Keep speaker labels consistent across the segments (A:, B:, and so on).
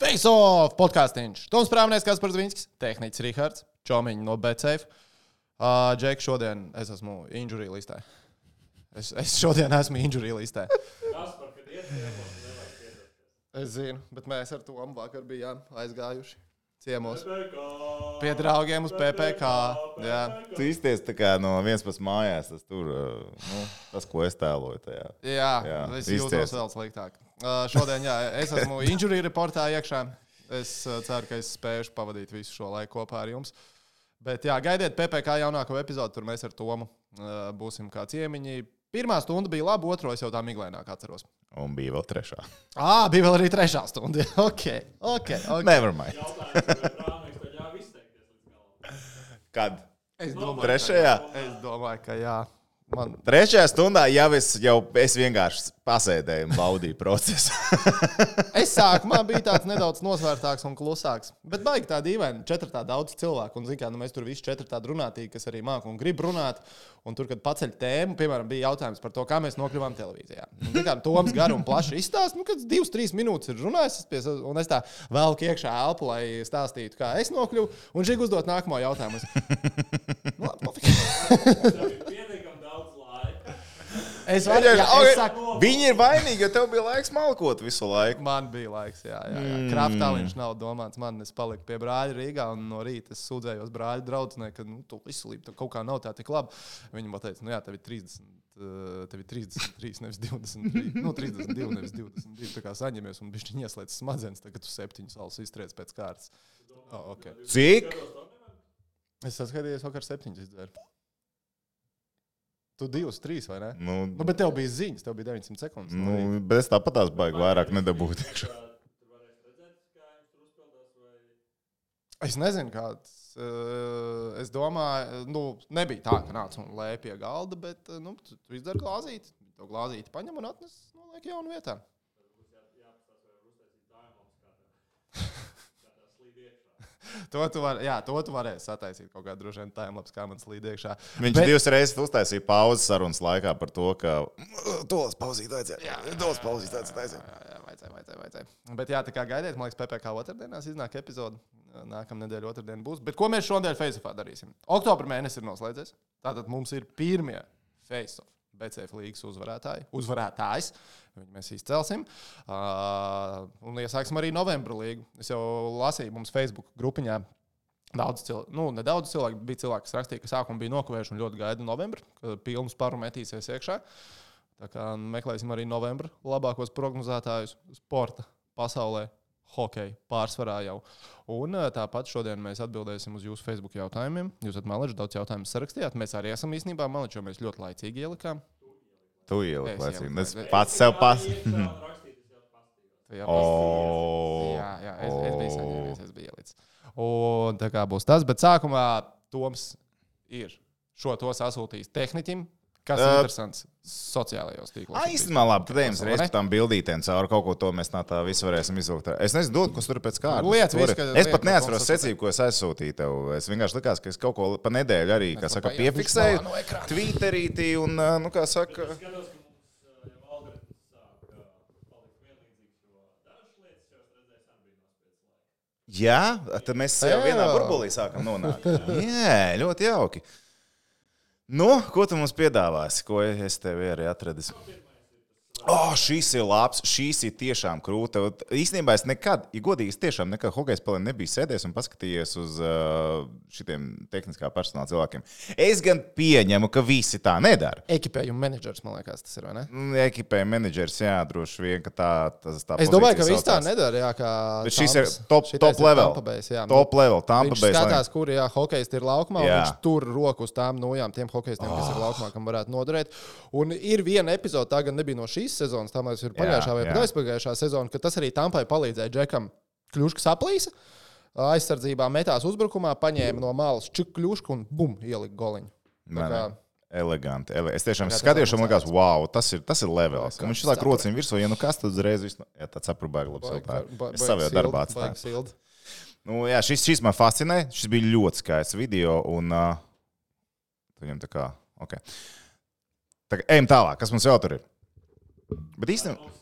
A: Face off! Podkāstīns. Toms Prāvnieks, Kaspars Zvinskis, Tehnicis Rihards, Čomiņš no BCF. Uh, Džek, šodien es esmu injury listē. Es, es šodien esmu injury listē. Es zinu, bet mēs ar to vakar bijām aizgājuši ciemos.
B: PPK,
A: Pie draugiem uz PPK. Jā.
C: Tu izties tā kā no vienas puses mājās, tas tur, uh, nu, tas, ko es tēloju tajā.
A: Jā,
C: Jā,
A: es jūtos vēl sliktāk. Uh, šodien, jā, es esmu injury reportā iekšā. Es uh, ceru, ka es spēšu pavadīt visu šo laiku kopā ar jums. Bet, jā, gaidiet PPC jaunāko epizodu, tur mēs ar Tomu uh, būsim kā ciemiņi. Pirmā stunda bija laba, otru es jau tā miglaināk atceros.
C: Un bija vēl trešā.
A: Ah, bija vēl arī trešā stunda. ok, ok. okay.
C: Never mind. Kad?
A: Es domāju,
C: Trešajā?
A: ka, es domāju, ka jā. Man,
C: Trešajā stundā jau es, jau, es vienkārši pasēdēju un baudīju procesu.
A: Es sākumā biju tāds nedaudz nosvērtāks un klusāks. Bet baigi tā dīvaini. Četrtā daudz cilvēku. Un, zin, kā, nu, mēs tur visi četri tādi runātīgi, kas arī māca un grib runāt. Un tur, kad paceļ tēmu, piemēram, bija jautājums par to, kā mēs nokļuvām televīzijā. Un, zin, kā, Toms garu un plaši izstāsta, nu, kad divas, trīs minūtes ir runājis, es pie, un es tā velku iekšā elpu, lai stāstītu, kā es nokļuvu. Un šī uzdot nākamo jautājumu. Es, nu, labi, pofīgi.
B: Tev ir pietiekami daudz laika.
A: Es varu, es saku,
C: Viņi ir vainīgi, jo tev bija laiks malkot visu laiku.
A: Man bija laiks, jā, jā. jā. Mm. Kraftāliņš nav domāts. Man es paliku pie brāļa Rīgā, un no rīta es sūdzējos brāļa draudzenei, ka nu, tu visu līdzi kaut kā nav tā tik labi. Viņa man teica, nu jā, tev ir 30. uh, Tev ir 33, nevis 23, nu, 32, nevis 22. Tā kā saņemies, un viņš ieslēdz smadzenes, tagad tu septiņus alus iztriec pēc kārtas. Oh, okay.
C: Cik?
A: Es saskatījos, vakar septiņus izdzēru. Tu divus, trīs vai ne?
C: Nu,
A: Nu, bet tev bija ziņas, tev bija 900 sekundes. no
C: nu, bet es tāpat tās baigi vairāk.
B: Vai...
A: Es nezinu, kāds. Uh, es domāju, nu, nebija tā, ka nāca un lēja pie galda, bet uh, nu, tu, izdari glāzīti. To glāzīti paņem un atnes no liek jaunu vietā.
B: Jāpastāsta, vai var uztaisīt taimus, kā tā, kā tā slīd iekšā.
A: To tu, var, jā, to tu varēsi sataisīt kaut kādā droši vien timelapse, kā man slīd iekšā.
C: Viņš
A: Bet-
C: divas reizes uztaisīja pauzes sarunas laikā par to, ka tos pauzīt vajadzēja. Tos pauzīt vajadzēja.
A: Jā, jā, vajadzēja, vajadzēja, vajadzēja. Bet, jā, tā kā gaidiet, man liekas, PPC otrdienās iznāk epizode. Nākamā nedēļa otrdiena būs. Bet ko mēs šodien Facebookā darīsim? Oktobra mēnesis ir noslēdzies. Tātad mums ir pirmie Facebook. BCF līnijas uzvarētāji, uzvarētājs. Viņu mēs izcelsim. Uh, un iesāksim arī novembra līgu. Es jau lasīju mums Facebook grupiņā. Daudz cilvēku, nu, nedaudz cilvēku bija cilvēki, kas rakstīja, ka sākumā bija nokavējuši un ļoti gaida novembri, kad pilns paru metīsies iekšā. Tā kā meklēsim arī novembra labākos prognozētājus sporta pasaulē, hokeja pārsvarā jau. Un ā, tāpat šodien mēs atbildēsim uz jūsu Facebook jautājumiem. Jūs esat maleči, daudz jautājumu sarakstījāt. Mēs arī esam īstenībā maleči, jo mēs ļoti laicīgi ielikām.
C: Tu ieliki, laicīgi. Es pats sev pas.
A: Jā,
C: O,
A: jā, jā es, es biju saņēmis, es biju ielicis. Un tā kā būs tas, bet sākumā Toms ir šo to sasūtījis tehniķim, kas ir
C: Ā.
A: interesants sociālajos tīklos.
C: Ah, īstenībā, labi, tad ejam reiz
A: ne?
C: par tām bildītēm cauri kaut ko to mēs tā, tā visu varēsim izvilkt. Es nezinu, dod, kas tur pēc kārtas.
A: Liec
C: Tur
A: visu,
C: ir-
A: ka-
C: Es pat neatceros secību, ko es aizsūtīju tev. Es vienkārši likās, ka es kaut ko pa nedēļu arī, kā saka, piefiksēju.
A: no ekrāna.
C: Twitterītī un, nu, kā saka,
B: uh, uh,
C: jā, tad mēs jau vienā burbulī sākam nonākt. Jā, ļoti jauki. Nu, ko tu mums piedāvāsi, ko es tev arī atradis? Oh, šis ir labs, šīs ir tiešām krūta. Īstenībā es nekad, ja godīgi, es tiešām nekad hokeja spēlē nebiju sēdējis un paskatījies uz uh, šiem tehniskā personāla cilvēkiem. Es gan pieņemu, ka visi tā nedara.
A: Ekipējuma menedžers, man liekas, tas ir. vai ne?
C: Nu, Ekipē menedžers, jā, droši vien, ka tā, tas tā
A: Es domāju, ka viss tā nedara. Jā,
C: Bet šis ir top, top level.
A: Bays, jā.
C: Top level, Tampa
A: Viņš
C: Bay.
A: skatās, kur jā, hokejs ir laukumā, un
C: Jā.
A: viņš tur roku uz tām nojām, tiem hokejistiem, kas ir laukumā, kam varētu noderēt. Un ir viena epizode, tā gan nebija no šīs sezonas, tā mēs ir pagājušā vai aizpagājušā sezona, ka tas arī Tampai palīdzēja Džekam kļūškas aplīsa. Aizsardzībā metās uzbrukumā, paņēma no malas čuk kļūšku un bum, ielika goliņu. Tā kā-.
C: Eleganti. ele- Es tiešām skatījos, man liekas, wow, tas ir, tas ir levels.
A: Kā
C: viņš laikam
A: saprot.
C: rociņš virsū, ja nu kas tad uzreiz viss, jā, tāds aprūpēja labs. Tā.
A: baigi
C: savā darbā
A: sildi.
C: Nu, jā, šis, šis man fascinē. Šis bija ļoti skaists video. Un, uh, tā kā, ok. Tagad ejam tālāk, kas mums vēl tur ir. Bet īstenībā,
B: uh.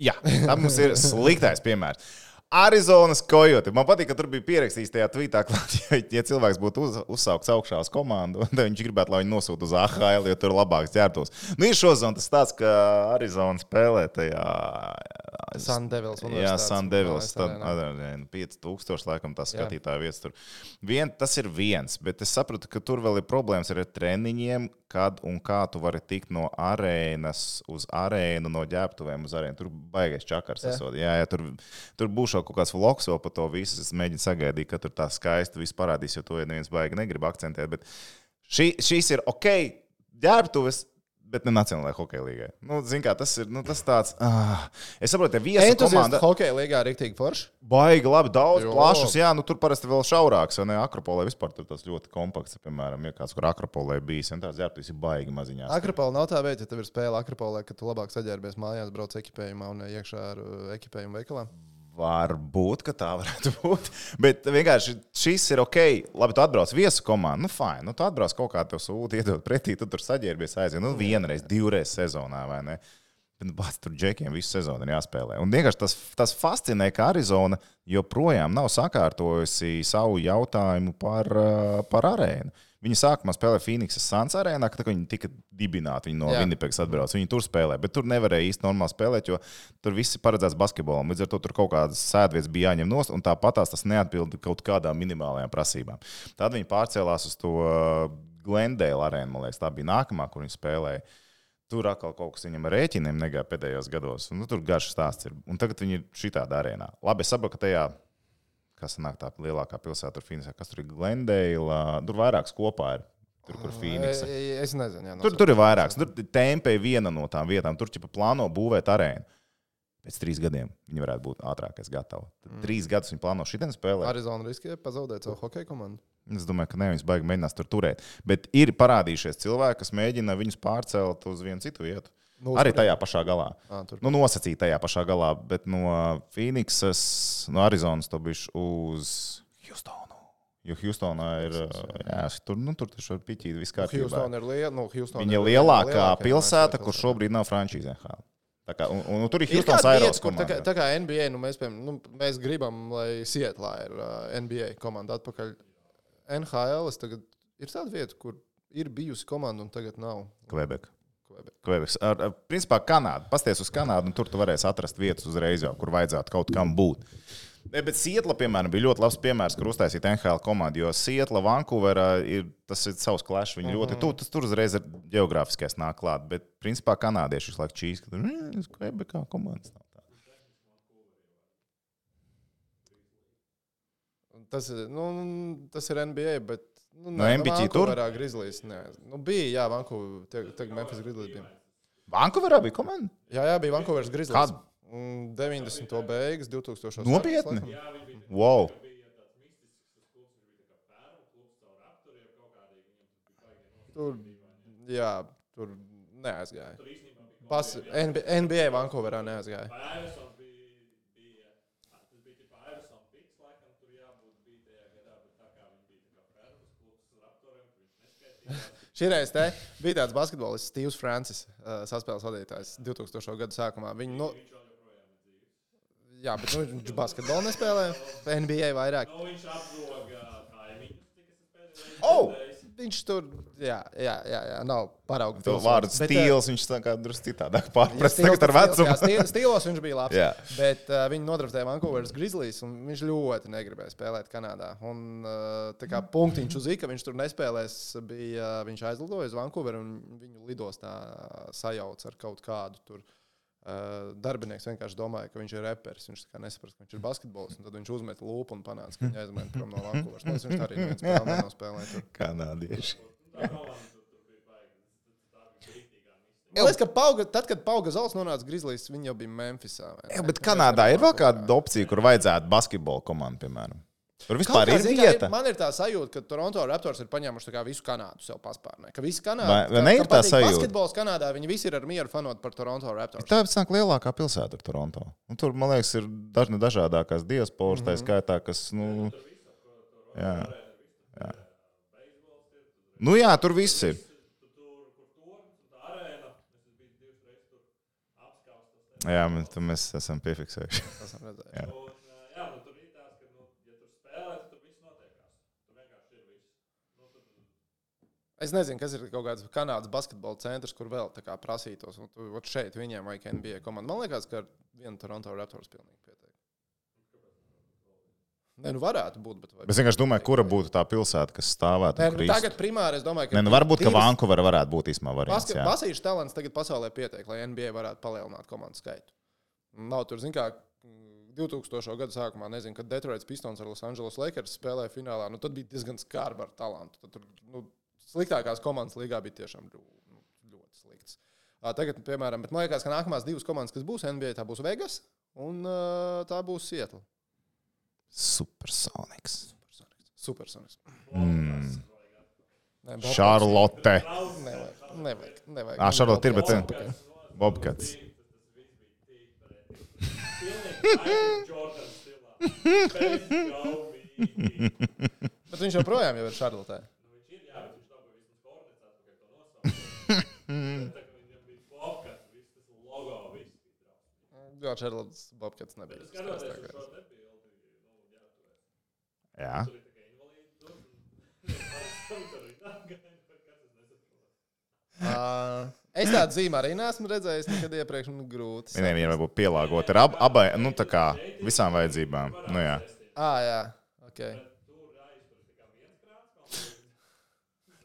C: Jā, tā mums ir sliktais piemērs. Arizonas Coyote. Man patīk, ka tur bija pierakstīts tajā tvītā, ka, ja, cilvēks būtu uz, uzsaukts augšā uz komandu, tad viņš gribētu, lai viņi nosūta uz AHL, jo tur labāks ģērbtos. Nu, ir šodien tas tāds, ka Arizona spēlē tajā.
A: Sandevils.
C: Jā, Sandevils. Tad 5000 laikam tā skatītāja vietas tur. Vien, tas ir viens, bet es sapratu, ka tur vēl ir problēmas ar treniņiem, kad un kā tu vari tikt no arēnas uz arēnu, no ģērbtuvēm uz arēnu. Tur baigais čakars. Jā. Jā, jā, tur, tur būs vēl kaut kāds vlogs vēl par to visu. Es mēģinu sagaidīt, ka tur tā skaisti viss parādīs, jo to neviens baigi negrib akcentēt. Bet šī, šīs ir ok, ģērbtuves bet ne Nacionālajai hokeja līgai. Nu, zin, kā, tas ir nu, tas tāds. Ah. Es saprotu, ka viesu komanda.
A: Hokeja līgā ir rīktīgi forši.
C: Baigi, labi, daudz jo. plašus. Jā, nu, tur parasti vēl šaurāks. Ne Akropolē vispār tur tas ļoti kompakts. Piemēram, ja kāds, kur Akropolē bijis, un tāds ģērbtis ir baigi maziņā.
A: Akropola nav tā veida, ja tev ir spēle Akropolē, ka tu labāk saģērbies mājās, brauc ekipējumā un iekšā ar uh, ekipējumu veikalā.
C: Varbūt tā varētu būt. Bet vienkārši šis ir ok. Labi, tu atbrauc viesu komandu. Nu, fine. Nu, tu atbrauc kaut kā tev sūti, iedod pretī, tu tur saģērbies aiziet. Nu, vienreiz, divreiz sezonā, vai ne? Bet, bāc, tur džekiem visu sezonu ir jāspēlē. Un vienkārši tas, tas fascinē, ka Arizona joprojām nav sakārtojusi savu jautājumu par, par arēnu. Viņi sākumā spēlēja Phoenixas Suns arēnā, kad viņi tika dibināti. Viņi no Winnipegas atbrauca. Viņi tur spēlēja, bet tur nevarēja īsti normāli spēlēt, jo tur viss ir paredzēts basketbolam. Līdz ar to tur kaut kādas sēdvietas bija jāņem nost, un tāpat tas neatbilda kaut kādām minimālajām prasībām. Tad viņi pārcēlās uz to uh, Glendale arēnu, man liekas, tā bija nākamā, kur viņi spēlēja. Tur atkal kaut kas viņam ar rēķiniem negāja pēdējos gados. Nu, tur garš stāsts ir. Un tagad viņi ir šitā arēnā. Labi, es saprotu, ka tajā kas nāk tā lielākā pilsēta, tur Phoenixā, kas tur ir Glendale, tur vairākas kopā ir. Tur, kur Phoenix.
A: Es nezinu, jā,
C: tur, tur ir vairākas. Tur Tempē viena no tām vietām. Tur jau plāno būvēt arēnu. Pēc trīs gadiem viņi varētu būt ātrākais gatavi. Mm. Trīs gadus viņi plāno šitien spēlēt.
A: Arizona riskē pazaudēt savu hokeju komandu.
C: Es domāju, ka ne, viņas baigi mēģinās tur turēt. Bet ir parādījušies cilvēki, kas mēģina viņus pārcelt uz vienu citu vietu. Nu, arī tajā pašā galā. À, nu, nosacīja tajā pašā galā, bet no Phoenixas, no Arizonas to bija uz Houstonu. Jo Houstonā ir. Jā, tur, nu, tur taču ir piķīti viss kārtībā.
A: Houston ir liela, nu, Houston
C: Viņa ir lielākā, lielākā pilsēta, kur šobrīd nav frančīzē. Kā, un, un, un tur ir Houstonas aerosports.
A: Tā, kā, tā kā NBA, nu, mēs, piemēram, nu, mēs gribam, lai Sietlā ir uh, NBA komanda atpakaļ. NHL tagad ir tāda vieta, kur ir bijusi komanda un tagad nav.
C: Kvebeka. Kvebeks. Ar, ar, principā Kanāda. Pasties uz Kanādu, un tur tu varēsi atrast vietas uzreiz, jau, kur vajadzētu kaut kam būt. Ne, bet Sietla, piemēram, bija ļoti labs piemērs, kur uztaisīt NHL komandu. Jo Sietla, Vankūverā ir tas ir savs klāsts. Viņi mm -hmm. ļoti tuvu. Tas tur uzreiz ir geogrāfiskais nāk klāt. Bet, principā, kanādieši visu laiku čīs, ka tur ir Kvebekā komandas.
A: Tas, nu, tas ir NBA, bet
C: Nu, no MBC
A: tur? Grizzlies, nē. Nu, bija, jā, Vankūverā. Tagad Memphis Grizzlies bija.
C: Vankūverā bija komanda?
A: Jā, jā, bija Vankūveras Grizzlies. Kad? 90. Mm, beigas, 2000.
C: Nopietni? Wow!
A: Tur, jā, tur neaizgāja. Pas, NBA Vankūverā neaizgāja. Šīreiz bija tāds basketbolists, Steve's Francis, uh, saspēles vadītājs 2000. gada sākumā. Viņu, nu, jā, bet nu, viņš basketbolu nespēlē, NBA vairāk.
B: Nu, viņš apzoga kaimiņus, es pēdējais.
A: Oh! Viņš tur, jā, jā, jā, jā nav paraugs.
C: To vārdu stils, viņš tā kā drusku citādāk pārprast tagad ar vecumu.
A: Jā, stilos viņš bija labs. Jā. Bet uh, viņi nodraftēja Vankūveras Grizzlies, un viņš ļoti negribēja spēlēt Kanādā. Un uh, tā kā punktiņš uz īka, viņš tur nespēlēs, bija, uh, viņš aizlidoja uz Vankūveru, un viņu lidostā sajauc ar kaut kādu tur. Uh, Uh, darbinieks vienkārši domāja, ka viņš ir reperis. Viņš nesaprot, ka viņš ir basketbolists. Tad viņš uzmet lūpu un panāca, ka viņš aizmet prom no Vankūveras. Viņš arī viens spēlē nenospēlēja.
C: Kanādieši.
A: Man liekas, ka pauga, tad, kad Pauga Zals nonāca Grizzlies, viņa jau bija Memphisā.
C: Jā, bet Kanādā ir vēl kāda opcija, kur vajadzētu basketbola komandu, piemēram. Tur vispār kā, ir vieta.
A: Ir, man ir tā sajūta, ka Toronto Raptors ir paņēmuši visu Kanādu sev paspārnē. Ka visi Kanādi,
C: vai, vai ne ir tā sajūta?
A: Basketbols Kanādā, viņi visi ir ar mieru fanot par Toronto Raptors.
C: Tā ir lielākā pilsēta ar Toronto. Un tur, man liekas, ir dažni dažādākās diasporas, mm -hmm. tā skaitā, kas, nu, jā, jā. Nu jā, tur viss ir. Jā, mēs, mēs esam piefiksējuši.
A: Esam redzējuši.
C: Jā.
B: Un, ā, jā, nu, tur ir tāds, ka, nu, ja tur spēlē, tad tur viss notiekās. Tur vienkārši ir viss. Nu, tur,
A: Es nezinu, kas ir kaut kāds Kanādas basketbola centrs, kur vēl tā kā prasītos. Un tu, ot šeit viņiem vajag NBA komandu. Man liekas, ka ar vienu Toronto Raptors pilnīgi pietiek. Nē, nu varētu būt. Bet
C: Es vienkārši domāju, kura būtu tā pilsēta, kas stāvētu.
A: Nē, nu, tagad primāri es domāju, ka.
C: Nē, nu, varbūt, ka
A: divas-
C: Vankūvera varētu būt īstenībā variants.
A: Basīšu talants tagad pasaulē pietiek, lai NBA varētu palielināt komandu skaitu. Nav tur, zin kā, 2000. gada sākumā, nezinu, kad Detroits Pistons ar Los Angeles Lakers spēlēja finālā, nu tad bija diezgan skarba ar talantu. Tad tur, nu, sliktākās komandas līgā bija tiešām nu, ļoti slikts. Tagad, piemēram, bet man liekas, ka nākamās divas komandas, kas būs NBA, tā būs Vegas un tā būs Seattle.
C: Supersonics.
A: Supersonics.
C: Mm.
A: Nē, Bobcats.
C: Šarlote.
A: Nevajag. nevajag, nevajag.
C: Ā, Charlotte ir, bet-
A: Bobcats.
C: Bobcats.
A: Bet viņš joprojām ir Šarlotē.
B: Jā. Tur ir tā kā invalīdi tur. un- Tur ir tā, ka kas es
A: Es tādu zīmēju arī neesmu redzējis nekad iepriekš. Nu, grūti.
C: Viņiem ir varbūt pielāgota ar ab, abai, nu tā kā visām vajadzībām. Nu jā.
A: Ah, jā. Okay.
B: Tur aiztur tā kā viens krāts, kaut kā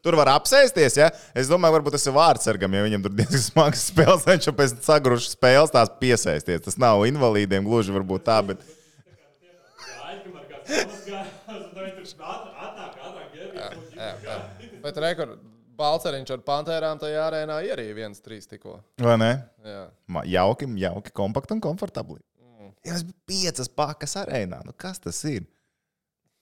C: Tur var apsēsties, ja? Es domāju, varbūt tas ir vārdsargam, ja viņam tur diezgan smags spēles, viņš jau pēc sagrušas spēles tās piesēsties. Tas nav invalīdiem gluži varbūt tā, bet
A: Jā, jā. Bet rekord Balceriņš ar pantērām tajā arēnā ir arī viens trīs tikko.
C: vai ne?
A: Jā.
C: Ma- Jauki, jauki, kompakti un komfortabli. Jā, es biju piecas pakas arēnā. Nu, kas tas ir?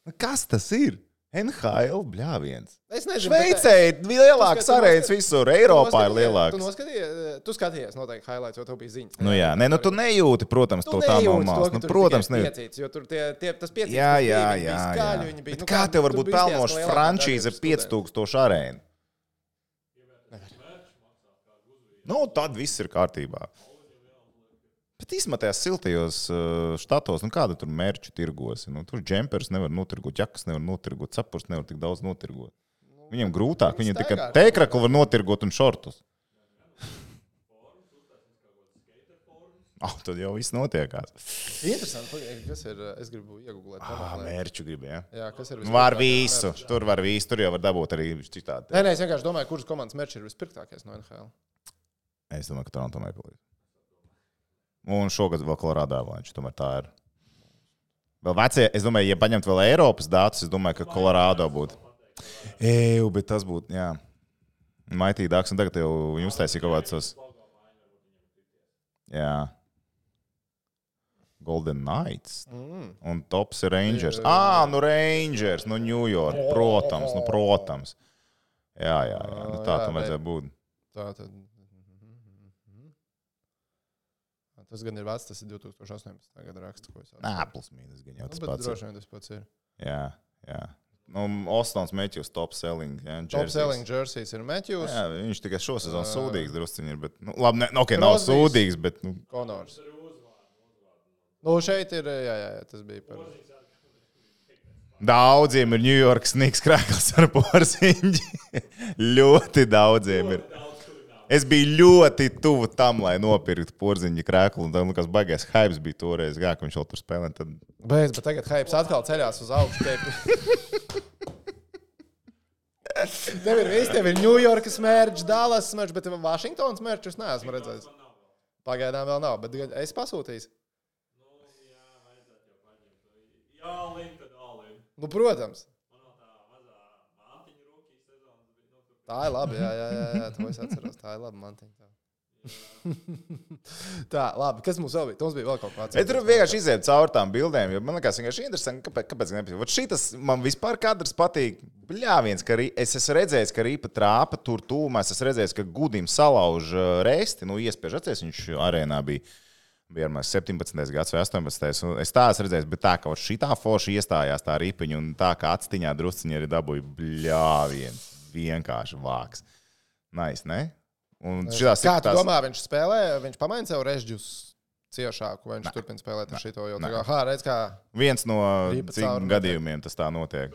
C: Nu, kas tas ir? NHL, bļāviens.
A: Es nezinu.
C: Šveicē ir lielākas
A: Tu skat-
C: arēnas visur, Eiropā ir lielākas.
A: Tu noskatījies, tu skatījies noteikti highlights, jo tev bija ziņas.
C: Nu, jā, nē, nu, tu nejūti, protams, to tā no malas. Nu, protams, ne.
A: Jo tur tie, tie, tas piecīts.
C: Jā,
A: kas
C: jā, jā. jā.
A: skaļi, viņi bija, nu,
C: kā tev var
A: tu
C: būt pelnoša frančīze ar
A: daļa ir studenti.
C: 5000 arēnu? Nu, tad viss ir kārtībā. Bet īstenībā tajos siltajos uh, štatos, nu kāda tur mērķu tirgos? Nu, tur džempers nevar notirgot, jakas nevar notirgot, sapurs nevar tik daudz notirgot. Viņam grūtāk,
A: viņi
C: tikai
A: staigā.
C: tēkraklu var notirgot un šortus. Oh, tad jau viss notiekās.
A: Interesanti, kas ir. Es gribu iegūt,
C: Ah, mērķu gribēja.
A: Jā, kas ir
C: Nu, var visu.
A: merčs?
C: Tur var visu. Tur jau var dabūt arī citādi.
A: Nē, nē, es vienkārši domāju, kuras komandas mērķis ir vispirktākais no NHL.
C: Es domāju, ka Toronto Maple Leafs. Un šogad vēl Colorado Avalanche. Tomēr tā ir. Vēl vecie, es domāju, ja paņemt vēl Eiropas datus, es domāju, ka Colorado būtu. Eju, bet tas būtu, jā. Maitīgi dārgs, un tagad jau viņi uztaisīja kaut kādus. tos- Jā. Golden Knights.
A: Mm.
C: Un tops ir Rangers. Ah, nu Rangers, nu New York. Protams, nu protams. Jā, jā, jā. Nu, tā
A: Jā,
C: tam vajadzēja būt.
A: Tā tad. Tas gan ir vecs, tas ir 2018. gada raksts, ko es
C: Nē, plus mīnus gan jau
A: Nu,
C: tas
A: bet
C: pats.
A: droši vien tas pats ir.
C: Jā, jā. Nu, Ostons Matthews top selling. Jā,
A: Top
C: jerseys.
A: selling jerseys ir Matthews,
C: Jā, viņš tikai šo sezonu sūdīgs drusciņi ir. Bet, nu, labi, ne, nu, okay, nav
A: Crosbys.
C: sūdīgs, bet nu,
A: Konors. Nu, šeit ir, jā, jā, jā tas bija par.
C: daudziem ir New York snigs krāklis ar porziņģi. ļoti daudziem ir. Es biju ļoti tuvu tam, lai nopirktu porziņģi krāklu. Un tam likās, baigais hype bija toreiz, gā, ka viņš vēl tur spēlē. Tad...
A: Beidz, bet tagad hype atkal ceļās uz augšu. Tev, ir viss, tev ir Ņujorkas mērķis, Dallas mērķis, bet Vašingtons mērķis es neesmu redzējis. Pagaidām vēl nav, bet es pasūtīšu.
B: Tad Alin.
A: Nu, protams.
B: Man no tā mazā mātiņa rūkī sezonas bija. Nu, tur
A: Tā ir labi. Jā, jā, jā, jā to es atceros. Tā ir labi. Man teikt, tā. labi. Kas mums vēl bija? Mums bija vēl kaut kāds.
C: Es tur vienkārši izēju cauri tām bildēm, jo man liekas, vienkārši interesanti, kāpēc, kāpēc gan nepatiek. Šitas man vispār kadrs patīk. Jā, viens, ka Ri- es esmu redzējis, ka Rīpa trāpa tur tūmā. Es esmu redzējis, ka Gudim salauž resti, nu, iespiež atcerēties, viņš arēnā bija. Bija apmēram 17. gads vai 18. un Es tā esmu redzējis, bet tā, ka šī tā forša iestājās tā ripiņa un tā kā atstiņā drusciņā arī dabūja bļāviens. Vienkārši vāks. Nais, ne? Un šitā
A: Kā tu domā, viņš spēlē, viņš pamaina sev režģus ciešāku, vai viņš
C: Nē.
A: turpina spēlēt ar šito. Jo,
C: Nē.
A: tā kā, redz, kā
C: Viens no gadījumiem tas tā notiek.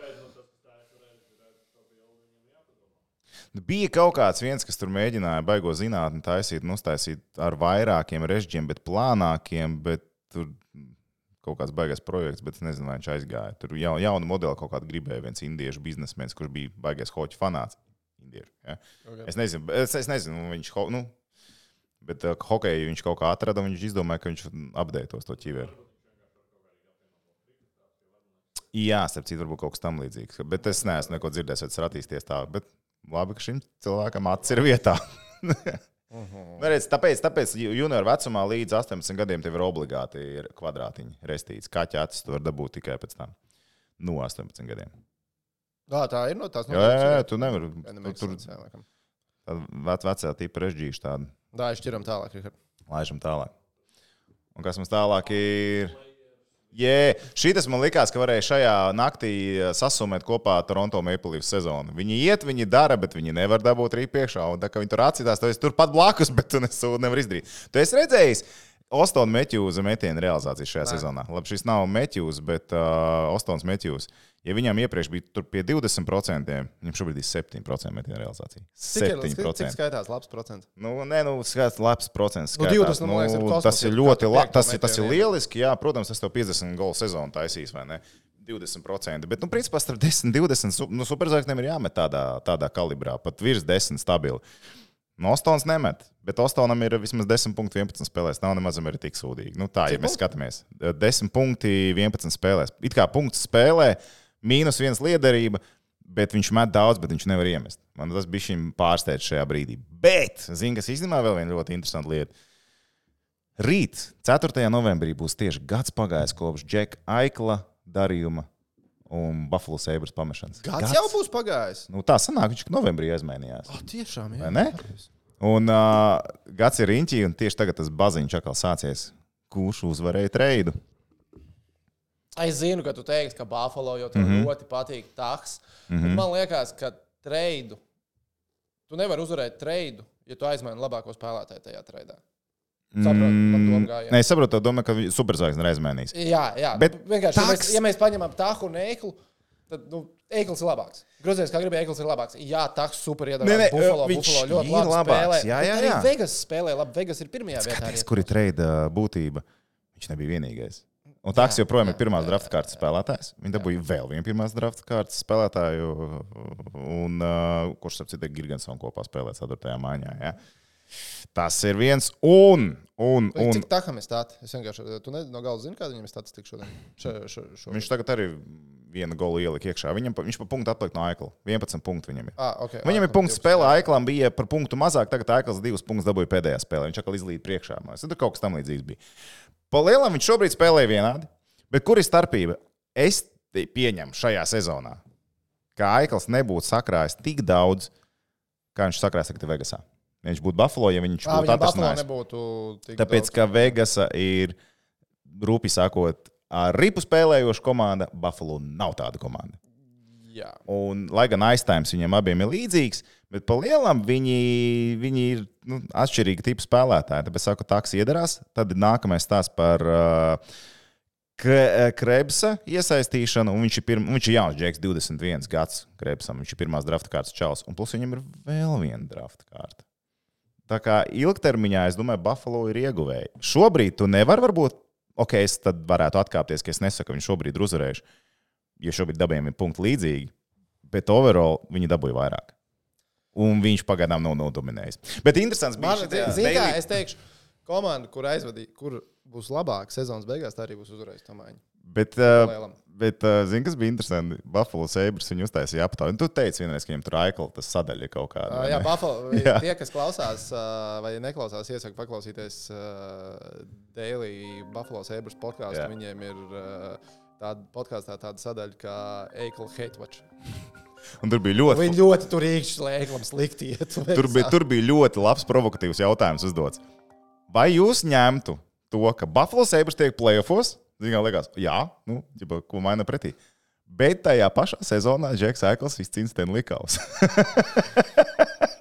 C: Bija kaut kāds viens, kas tur mēģināja baigo zinātni taisīt, uztaisīt ar vairākiem režģiem, bet plānākiem, bet tur kaut kāds baigais projekts, bet es nezinu, vai viņš aizgāja. Tur jau, jaunu modeli kaut kādu gribēja viens indiešu biznesmenis, kurš bija baigais hoķu fanāts. Indiešu, ja? Es nezinu, es, es nezinu, viņš ho, nu, bet uh, hokeju viņš kaut kā atrada, un viņš izdomāja, ka viņš apdeitos to ķiveru. Jā, starp citu, varbūt kaut kas tam līdzīgs. Bet es neesmu neko dzirdējis, vai tas ir attīstījies tā. Bet labi, ka šim cilvēkam acis ir vietā. Nu, redz, tāpēc, tāpēc junioru vecumā līdz 18 gadiem tev ir obligāti ir kvadrātiņi restīts. Kaķa acis tu vari dabūt tikai pēc tam. No 18 gadiem.
A: Jā, tā ir no tās
C: Jā, jā, jā tu nevari. Tu, tur vec, vecā tipa režģīša tāda.
A: Tā ir šķiram tālāk. Richard.
C: Laižam tālāk. Un kas mums tālāk ir? Jē, šis man likās, ka varēja šajā naktī eh, sasumēt kopā Toronto Maple Leafs sezonu. Viņi iet, viņi dara, bet viņi nevar dabūt arī priekšā. Un tā kā viņi tur atcīstās, tad es tur pat blakus, bet tu nesūdi nevar izdarīt. Tu esi redzējis Ostona Metjūza metienu realizāciju šajā.
A: Nē.
C: sezonā. Labi, šis nav Metjūs, bet uh, Ostons Metjūs. Ja viņam iepriekš bija tur pie 20%, viņam šobrīd ir 7% metienu realizācija.
A: Cik, ir, cik, cik
C: 7%.
A: skaitās labs procents?
C: Nu, nē, nu, skats, labs procents.
A: Nu,
C: skaitās.
A: 20, nu, liekas, ir kosmos,
C: tas ir ļoti labi. Tas, ir- tas ir lieliski. Jā, protams, tas tev 50 golu sezonu taisīs, vai ne? 20%. Bet, nu, principā, starp 10, 20, su- nu, superzvaigznēm ir jāmet tādā, tādā kalibrā, pat virs 10 stabili. No Ostonas nemet, bet Ostonam ir vismaz 10 punkti 11 spēlēs. Nav nemaz arī tik sūdīgi. Nu, tā,
A: Cik
C: ja mēs
A: punkti?
C: skatāmies, 10 punkti 11 spēlēs. It kā punkts spēlē, mīnus viens liederība, bet viņš met daudz, bet viņš nevar iemest. Man tas bija šim pārsteidz šajā brīdī. Bet, zini, kas īstenībā vēl viena ļoti interesanta lieta. Rīt, 4. novembrī, būs tieši gads pagājis kopš Džeka Aikla darījuma un Buffalo Sabres pamešanas.
A: Gads jau būs pagājis.
C: Nu, tā sanāk, viņš novembrī aizmainījās.
A: Oh, tiešām, jā.
C: Vai ne? Un uh, gads ir riņķī, un tieši tagad tas baziņš atkal sācies. Kurš uzvarēja treidu?
A: Es zinu, ka tu teiksi, ka Buffalo jau tev mm. -hmm. ļoti patīk taks. Mm -hmm. Man liekas, ka treidu. Tu nevari uzvarēt treidu, ja tu aizmaini labāko spēlētāju tajā treidā. Saprotu, gāja.
C: Nē, es saprotu, doma, ka superzvaigznes reiz mainīs.
A: Jā, jā. Bet vienkārši, ja mēs,
C: taks-
A: ja mēs paņemam tāhu un ēklu, tad nu, ēkls ir labāks. Grozījums, kā gribēja, ēkls ir labāks. Jā, taks super iedarbojis. Buffalo, Buffalo ļoti
C: ir
A: labi
C: labāks.
A: spēlē.
C: Jā, jā, jā.
A: Vegas spēlē labi. Vegas ir pirmajā vietā.
C: Skaties,
A: arī.
C: kur ir treida būtība. Viņš nebija vienīgais. Un Taks
A: Jā,
C: joprojām ir
A: jā,
C: pirmās
A: jā,
C: drafta kārtas spēlētājs. Viņš dabūja vēl vienu pirmās drafta kārtas spēlētāju, un, uh, kurš ar citu Gigantsonu kopā spēlē 4. maiņā. Ja? Tas ir viens. Un, un, un
A: Cik tā kā mēs tādu? Es vienkārši tu ne, no galvas zinu, kāda viņam ir statistika šodien. Šo, šo, šo.
C: viņš tagad arī vienu golu ielika iekšā. Viņam, pa- viņš pa punktu atpaliek no Aikla. 11 punktu viņam ir.
A: Ah, okay.
C: Viņam ir
A: Aiklam
C: punkts
A: 12.
C: spēlē, Aiklam bija par punktu mazāk, tagad Aikls divus punktus dabūja pēdējā spēlē. Viņš atkal izlīd priekšā. Man liekas, Tur kaut kas tam līdzīgs bija. Pa lielam viņš šobrīd spēlē vienādi. Bet kur ir starpība? Es pieņemu šajā sezonā, ka Aikls nebūtu sakrājis tik daudz, kā viņš sakrājas tagad Vegasā. Viņš būtu Buffalo, ja viņš būtu
A: tik
C: Tāpēc,
A: daudz.
C: ka Vegasa ir, rūpīgi sakot, ar ripu spēlējoša komanda, Buffalo nav tāda komanda.
A: Jā.
C: Un, lai gan aizstājums viņiem abiem ir līdzīgs, bet pa lielam viņi, viņi ir nu, atšķirīgi tipi spēlētāji. Tāpēc, saku, taks iedarās. Tad nākamais stāsts par uh, Kre- Krebsa iesaistīšanu. Viņš ir, pirm, viņš ir jauns, Džeks, 21 gads Krebsam. Viņš ir pirmās drafta kārtas čels. Un plus viņam ir vēl viena drafta kārta. Tā kā ilgtermiņā, es domāju, Buffalo ir ieguvēji. Šobrīd tu nevari, varbūt, ok, es tad varētu atkāpties, ka es nesaku, ka viņi šobrīd ir uzvarējuši jo šobrīd dabūjām ir punkti līdzīgi, bet overall viņi dabūja vairāk. Un viņš pagaidām nav nodominējis. Bet interesants bija
A: Man,
C: šis
A: zini, kā es teikšu, komanda, kur aizvadīja, kur būs labāka sezonas beigās, tā arī būs uzvarējusi to maiņu.
C: Bet, uh, bet uh, zini, kas bija interesanti? Buffalo Sabres viņu uztaisīja aptauju. Tu teici vienreiz, ka viņam tur aikla tas sadaļa kaut kāda.
A: Uh, jā? Buffalo,
C: Jā.
A: tie, kas klausās uh, vai neklausās, iesaku paklausīties uh, Daily Buffalo Sabres podkāstu. Viņiem ir uh, tāda podkāstā tāda sadaļa kā Eikla Hate Watch.
C: Un tur bija ļoti,
A: Viņi ļoti tur īkšķi, slikti iet.
C: tur bija, tur bija ļoti labs provokatīvs jautājums uzdots. Vai jūs ņemtu to, ka Buffalo Sabres tiek playoffs? Zinām, liekas, jā, nu, ģipa, ko maina pretī. Bet tajā pašā sezonā Džeks Aikls izcīnīja Stanley Kausu.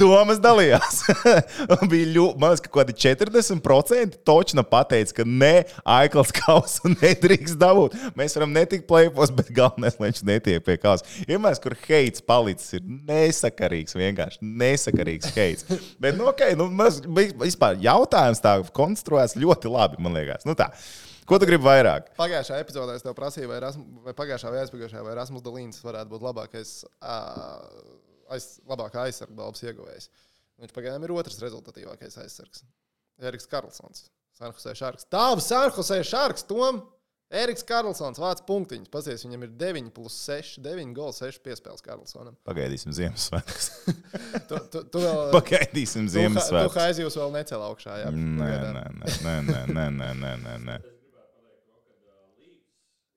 C: Domas dalījās. Bija ļoti, man liekas, ka kaut kādi 40% točna pateica, ka nē, Aikls kausu nedrīkst dabūt. Mēs varam netikt plēpos, bet galvenais, lai viņš netiek pie kausa. Vienmēr, kur heits palicis, ir nesakarīgs, vienkārši nesakarīgs heits. Bet, nu, ok, nu, mēs, vispār jautājums tā konstruēts ļoti labi, man liekas. Nu, tā. Ko tu gribi vairāk?
A: Pagājušā epizodē es tev prasīju, vai, Erasmus, vai pagājušā vai aizpagājušā, vai Rasmus Dalīns varētu būt labākais, ā, aiz, labākā aizsarga balvas ieguvējs. Viņš pagaidām ir otrs rezultatīvākais aizsargs. Eriks Karlsons, Sanhusē Šarks. Tāvs Sanhusē Šarks, Tom! Eriks Karlsons, vāc punktiņš. Pasies, viņam ir 9 plus 6, 9 gols, 6 piespēles Karlsonam.
C: Pagaidīsim Ziemassvētkus.
A: Tu, tu, tu vēl,
C: Pagaidīsim
A: tu, tu
C: Ziemassvētkus.
A: Haizijus vēl necēlā augšā. Jā,
C: Nē, nē, nē, nē, nē, nē, nē, nē, nē.
B: Es gribētu pateikt, to, ka uh, Līgs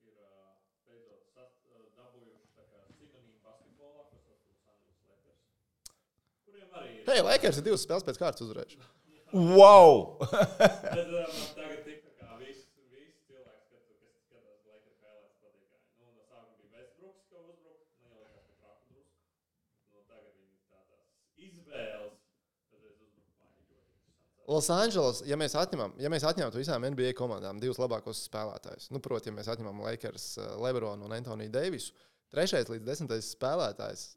B: ir uh, beidzot sat, uh, dabūjuši tā kā sinonīmu basketbolā, kas sauc par Los Angeles Lakers, kuriem arī ir.
A: Hei, Lakers ir divas spēles pēc kārtas uzvarējuši.
C: Wow!
B: Bet uh, man tagad tik tā kā visi, visi cilvēki, kas, kas skatās Lakers highlights, patīk, ka, nu, no sākuma bija Westbrooks, ka uzbruk, nu, jau likās, ka prātu drusku. Nu, tagad viņi tā tās izvēles, tad es uzbruku mājā ļoti interesanti.
A: Losandželos, ja mēs atņemam, ja mēs atņemtu visām NBA komandām divus labākos spēlētājus, nu, proti, ja mēs atņemam Lakers, eh, Lebronu un Antoniju Deivisu, trešais līdz desmitais spēlētājs.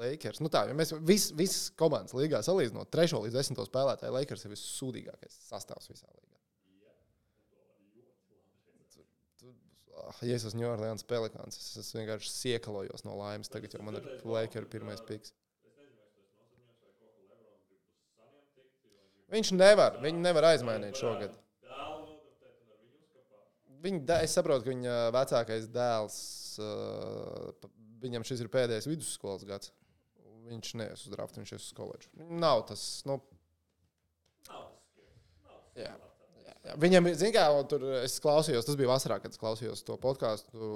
A: Lakers. Nu tā, ja mēs vis- visas komandas līgā salīdzinām, trešo līdz desmito spēlētāju Lakers ir vissūdīgākais sastāvs visā līgā. Ja es esmu New Orleans Pelikāns, es, es vienkārši siekalojos no laimes. Tagad jau man ir Lakers pirmais piks. Viņš nevar, viņu nevar aizmainīt šogad. Viņa, es saprotu, ka viņa vecākais dēls, uh, viņam šis ir pēdējais vidusskolas gads. Viņš neies uz draftu, viņš ies uz koledžu. Nav tas, nu,
B: Nav tas. Nav tas
A: jā. jā. Viņam, kā tur es klausījos, tas bija vasarā, kad es klausījos to podkāstu,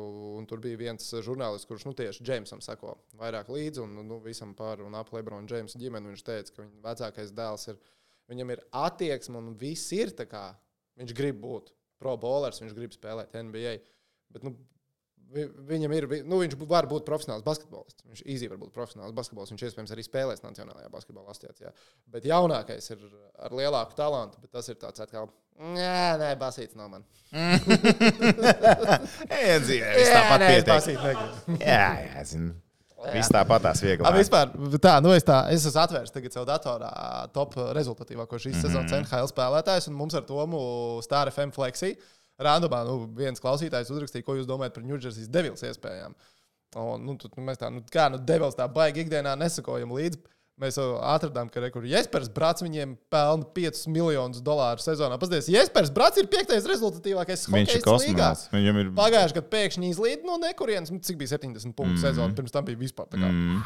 A: tur bija viens žurnālists, kurš, nu, tieši Džeimsam sako vairāk līdzi, un, nu, visam par un ap Lebronu Džeimsu ģimeni. Viņš teica, ka viņa vecākais dēls ir, viņam ir attieksme, un viss ir tā kā viņš grib būt pro bowlers, viņš grib spēlēt NBA. Bet, nu, Viņam ir, nu, viņš var būt profesionāls basketbolists. Viņš īstenībā var būt profesionāls basketbolists. Viņš iespējams arī spēlēs Nacionālajā basketbola asociācijā. Bet jaunākais ir ar lielāku talantu, bet tas ir tāds atkal, nē, nē, basīts nav man.
C: Ej, dzīvē, viss tāpat pietiek. Jā, jā, zinu. Viss tāpat tās viegli.
A: A, vispār, tā, nu es, tā, es esmu atvērs tagad savu datorā top rezultatīvāko šīs mm -hmm. sezonas NHL spēlētājs, un mums ar Tomu Star FM Flexi. Randomā nu, viens klausītājs uzrakstīja, ko jūs domājat par New Jersey Devils iespējām. Un, nu, tad, nu, mēs tā, nu, kā, nu, Devils tā baigi ikdienā nesakojam līdzi. Mēs atradām, ka rekur Jespers Brats viņiem pelna 5 miljonus dolāru sezonā. Paskatieties, Jespers Brats ir piektais rezultatīvākais hokejists līgā.
C: Viņam ir.
A: Pagājušajā gadā pēkšņi izlīd no nekurienes, nu, cik bija 70 punktu mm. sezona. Pirms tam bija vispār tā kā. Mm.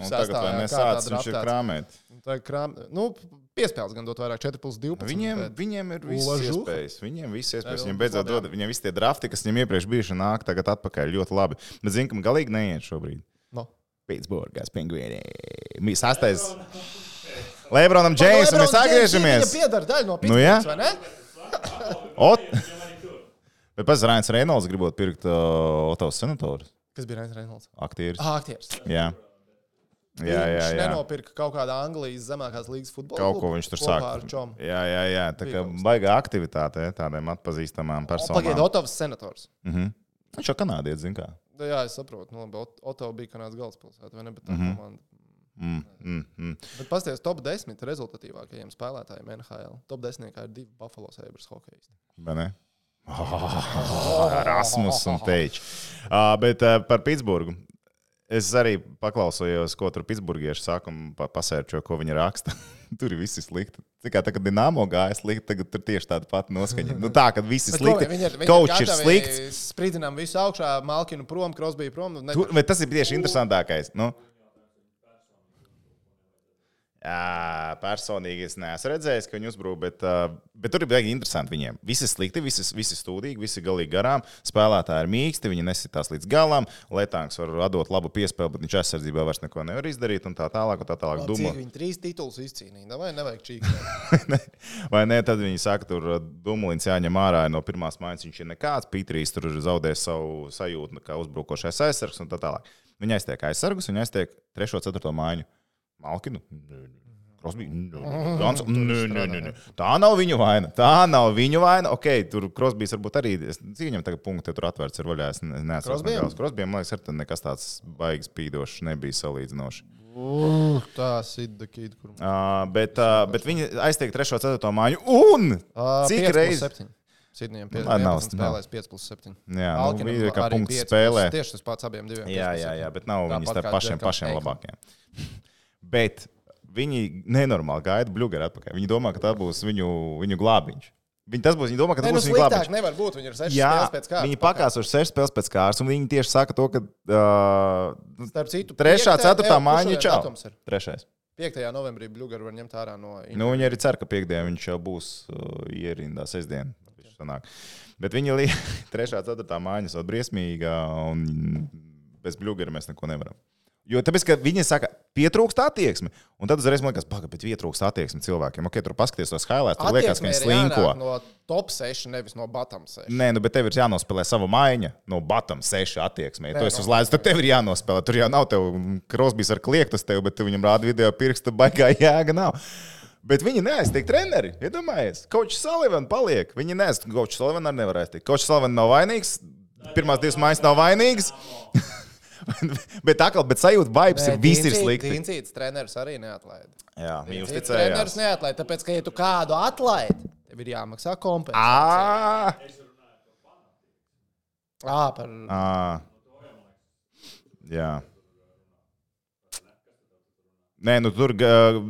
C: Un tagad, lai nesāc, viņš ir krāmēt.
A: Tā ir krām, nu, piespēles gan dot vairāk, 4 plus 12.
C: Viņiem,
A: bet-
C: viņiem ir visas
A: Lažu.
C: iespējas. Viņiem visas iespējas. Viņiem beidzot dod. Viņiem visi tie drafti, kas viņiem iepriekš bijuši, nāk tagad atpakaļ ļoti labi. Bet zinu, ka galīgi neiet šobrīd.
A: No.
C: Pitsburgās pingvīni. Mēs sastais. Lebronam Džeimsam mēs atgriežamies.
A: Viņa piedara daļu no
C: Nu, jā.
A: Pittsburghas, vai ne?
C: Ot, bet pats Rains Reynolds gribot pirkt uh, Otovas senatoru.
A: Kas bija Rains Reynolds?
C: Aktieris.
A: Ah, aktieris.
C: Jā. Jā, jā,
A: Viņš
C: jā.
A: nenopirka kaut kādā Anglijas zemākās līgas futbola.
C: Kaut ko viņš tur
A: kopā
C: sāk.
A: ar Čomu.
C: Jā, jā, jā. Tā kā baigā aktivitāte tādiem atpazīstamām
A: Pagaidiet,
C: personām.
A: Otovs senators.
C: Mhm. Viņš jau kanādietis, zin
A: Nu, Jā, es saprotu. Nu, labi, Ot- Oto bija Kanādas galvaspilsēta, vai ne? Bet, tā
C: Mhm.
A: komanda.
C: Mm, mm, mm.
A: Bet pasties, top 10 rezultatīvākajiem spēlētājiem NHL. Top 10 ir divi Buffalo Sabres hokeisti.
C: Vai ne? Oh, Rasmus un Teičs. Uh, bet uh, par Pitsburgu. Es arī paklausījos, ko tur Pitsburgieši saka, un pa pasērčo, ko viņi raksta. tur ir viss slikti. Tā kā Dienāmo gāja slikti, tagad tur tieši tāda pati noskaņa. Nu, tā, kad viss ir slikti.
A: Viņi ir,
C: slikts.
A: Spridzinām visu augšā, Malkinu prom, Krosbiju prom. Nu,
C: Tu, bet tas ir tieši interesantākais. Nu? Jā, personīgi es neesmu redzējis, ka viņi uzbrūk, bet, uh, bet tur ir baigi interesanti viņiem. Visi slikti, visi, visi stūdīgi, visi galīgi garām. Spēlētāji ir mīksti, viņi nesitās līdz galam. Lietāns var dot labu piespēli, bet viņš aizsardzībā vairs neko nevar izdarīt. Un tā tālāk, un tā tālāk. Dumu,
A: viņi trīs titulus izcīnīja? Vai nevajag čīkstēt?
C: vai ne? Tad viņi saka, tur Dumlins jāņem ārā no pirmās mājas. Viņš ir nekāds. Pītrīs tur zaudēs savu sajūtu, kā uzbrukošais aizsargs un tā tālāk. Viņi aiztiek aizsargus, viņi aiztiek trešo, ceturto māju. Malkinu. Krosbī. Gans- Nē, nē, nē, nē. Tā nav viņu vaina. Tā nav viņu vaina. Ok, tur Krosbīs varbūt arī. Es viņam tagad punkti tur atvērts ir vaļā. Es ne- neesmu
A: Crosby'am?
C: gals. Krosbījam, man liekas, ar to nekas tāds baigs pīdošs nebija salīdzinoši.
A: Uh, tā ir Sidakīda, kur
C: Uh, bet, uh, bet viņi aiztiek 3. un 4. māju. Un
A: Uh,
C: cik reizes?
A: Sidnijam
C: Lai nav-
A: 15 spēlēs 5 plus 7.
C: Jā, nu,
A: Alkinam
C: bija kā punkts
A: 5
C: spēlē.
A: Tieši tas pats abiem diviem.
C: Jā,
A: 5
C: jā,
A: 7.
C: jā, bet nav viņas te pašiem, pašiem labākiem. Bet viņi nenormāli gaida bluģeri atpakaļ. Viņi domā, ka tā būs viņu, viņu glābiņš. Viņi, tas būs, viņi domā, ka tas
A: nu
C: būs viņu glābiņš.
A: sliktāk nevar būt. Viņi ir 6
C: Jā,
A: spēles pēc kārtas.
C: viņi pakāsuši sešas spēles pēc kārtas, un viņi tieši saka to, ka uh,
A: Starp citu,
C: trešā, ceturtā mājiņa čau. Trešais.
A: 5. novembrī Blueger var ņemt ārā no
C: Nu, viņi arī cer, ka piekdienā viņš jau būs uh, ierindā sestdien. viņš sanāk. Bet viņa līnija, trešā, ceturtā mājiņa ir briesmīga, un bez bluģera mēs neko nevaram. Jo tāpēc, ka viņi saka, pietrūkst attieksme. Un tad uzreiz man liekas, pagaidi, bet pietrūkst attieksme cilvēkiem. Ok, tur paskaties tos highlights, tur liekas, ka viņi slinko.
A: No top 6, nevis no bottom 6.
C: Nē, nu, bet tev ir jānospēlē sava maiņa no Batam 6 attieksmē. Ja tu esi
A: nu.
C: uz lēdz, tad tev ir jānospēlē. Tur jau nav tev krosbīs ar kliektas tev, bet tu viņam rāda video pirksta, baigā jēga nav. Bet viņi neaiztiek treneri. Iedomājieties, Kočs Salivan paliek. Viņi neaiztiek. Kočs Salivan arī nevar aiztikt. Kočs Salivan nav vainīgs. Pirmās divas mājas nav vainīgas. bet kā, bet sajūta, vibes ir visi ir slikti.
A: Cīņcīts treneris arī neatlaida.
C: Jā, viņi
A: Cits treneris neatlaida, tāpēc, ka, ja tu kādu atlaidi, tev ir jāmaksā kompensācija.
C: Ā,
A: par...
C: Ā. Jā. Nē, nu tur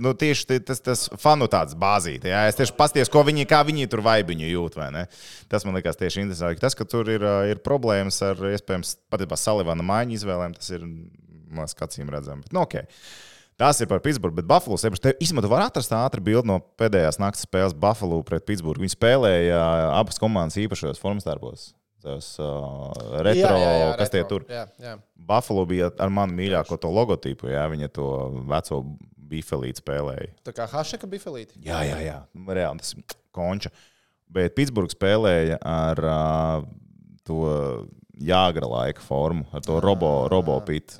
C: nu, tieši ti- tas, tas fanu tāds bāzīte. Jā. Es tieši paskatos, ko viņi, kā viņi tur vaibiņu jūt. vai? Tas man liekas tieši interesanti. Tas, ka tur ir, ir problēmas ar, iespējams, patiesībā Salivana maiņu izvēlēm, tas ir, man liekas, acīm redzami. Nu, okay. Tas ir par Pitsburgu, bet Buffalo sevišķi. Īsumā, tu vari atrast ātru bildi no pēdējās naktas spēles Buffalo pret Pitsburgu. Viņi spēlēja abas komandas īpašajos formas darbos. Tas uh, retro, jā, jā, jā, kas tie
A: retro.
C: tur.
A: Jā, jā.
C: Buffalo bija ar manu mīļāko to logotipu, jā, viņa to veco bifelīti spēlēja.
A: Tā kā Hašeka bifelīti.
C: Jā, jā, jā. Nu, reāli tas ir konča. Bet Pitsburgā spēlēja ar uh, to jāgra laika formu, ar to robo, robo pitu,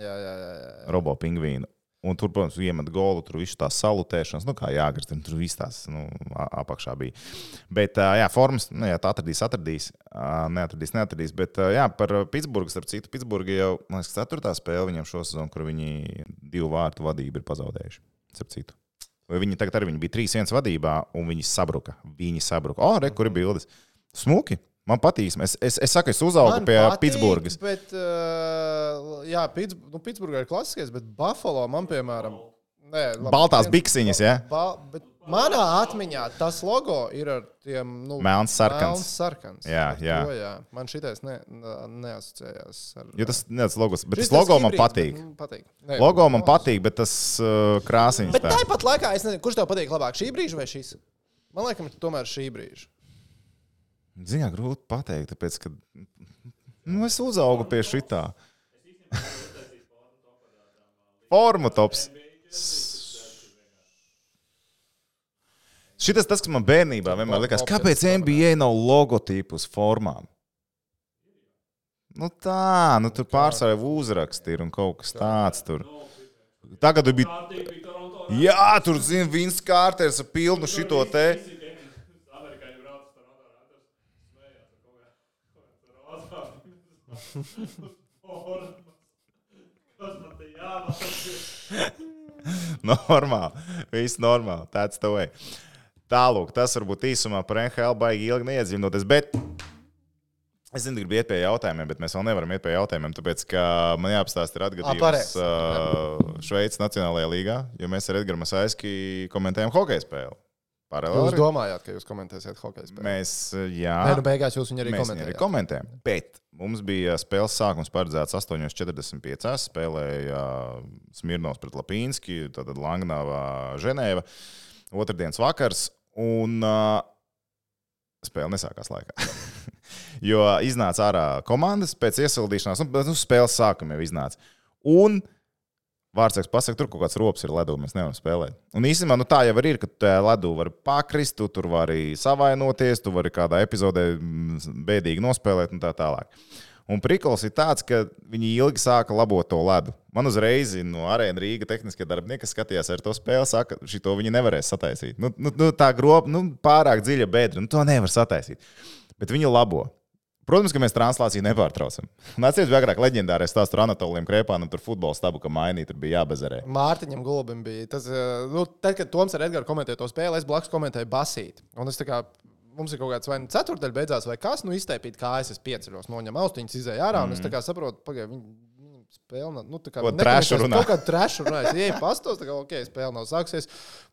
C: robo pingvīnu. Un tur, protams, iemet golu, tur viss tās salutēšanas, nu, kā jāgars, tur viss tās nu, apakšā bija. Bet, jā, formas, nu, jā, tā atradīs, atradīs, neatradīs, neatradīs. Bet, jā, par Pitsburgu, starp citu, Pitsburga jau, man liekas, ceturtā spēle viņam šo sezonu, kur viņi divu vārtu vadību ir pazaudējuši. Starp citu. Vai Viņi tagad arī viņi bija 3-1 vadībā, un viņi sabruka. Viņi sabruka. O, re, kur ir bildes? Smuki. Man patīk. Es, es, es saku, es uzaugu
A: Man
C: pie
A: patīk,
C: Pitsburgas.
A: Bet, uh, jā, Pits, nu, Pitsburgā ir klasiskais, bet Buffalo man, piemēram, nē, labi,
C: Baltās
A: viens-
C: biksiņas, ja?
A: Ba, manā atmiņā tas logo ir ar tiem nu,
C: Melns sarkans.
A: sarkans.
C: Jā, jā.
A: To, jā. Man šitais ne, ne, neasociējās ar.
C: Jo tas ir logos, bet tas logo man patīk.
A: bet, patīk. Nē,
C: Logo man patīk, bet tas uh, krāsiņš
A: Bet
C: tā.
A: tāpat laikā es nezinu, kurš tev patīk labāk, šī brīža vai šis. Man liekas, tomēr šī brīža.
C: Ziņā grūti pateikt, tāpēc, ka nu, es uzaugu pie šitā. Formu tops. Šitas tas, kas man bērnībā vienmēr likās, kāpēc NBA nav logotipu uz formām? Nu tā, nu tur pārsvarā uzraksti ir un kaut kas tāds tur. Tagad.
B: Kārtīgi bija.
C: Jā, tur zina, Vins Kārters ar pilnu šito te.
B: Amerikāņi brauc uz Toronto Raptors. Smējās ar kaut kā. Rozā. Kas man te jāmācās?
C: Normāli. Viss normāli. Tāds tev ir. Tālāk, tas varbūt īsumā par NHL baigi ilgi neiedzinoties. Bet es zinu, gribu iet pie jautājumiem, bet mēs vēl nevaram iet pie jautājumiem, tāpēc, ka man jāapstāsta ir atgadījums uh, Šveices Nacionālajā līgā, jo mēs ar Edgars Masaiski komentējam hokeja spēli.
A: Jūs
C: Paralēli.
A: domājāt, ka jūs komentēsiet hokeja spēli?
C: Mēs, uh, jā.
A: Nē, nu beigās jūs viņu arī
C: viņu arī
A: komentējāt.
C: komentējam. Bet mums bija spēles sākums paredzēts 8.45. Spēlēja Smirnovs pret Lapīnski, tad Langnavā, Ženēva. Otradienas vakars. Un uh, spēle nesākās laikā. jo iznāca ārā komandas pēc iesildīšanās, nu, bet nu, spēles sākuma jau iznāca. Un Vārtsargs pasakā, tur kaut kāds rops ir ledū, mēs nevaram spēlēt. Un īstenībā nu, tā jau ir, ka tu ledū vari pakrist, tu tur vari savainoties, tu vari kādā epizodē mm, bēdīgi nospēlēt un tā tālāk. Un prikals ir tāds, ka viņi ilgi sāka labot to ledu. Man uzreiz no arēna Rīga tehniskie darbinieki, kas skatījās ar to spēli, saka, ka šito viņi nevarēs sataisīt. Nu, nu, nu, tā groba, nu, pārāk dziļa bedra, nu, to nevar sataisīt. Bet viņi labo. Protams, ka mēs translāciju nepārtraucam. Bija agrāk leģendārais stāsts ar Anatoliem Krēpānu, tur futbola stabu, ka mainīt, tur bija jābezerē.
A: Mārtiņam Gulbim bija tas, eh, nu, tad, kad Toms ar Edgars komentēja to spēli, es blakus komentēju basīt. Un es tā kā mums ir kaut kāds vai nu ceturdaļa beidzās, vai kas, nu izteipīt kājas, es pieceļos, noņem austiņas, izēju ārā, un es tā kā saprotu, pagaidi, viņi, nav- nu, tā kā
C: trešu runā?
A: Kaut kā trešu runā, es ieju pastos, tā kā, ok, spēle nav sāksies.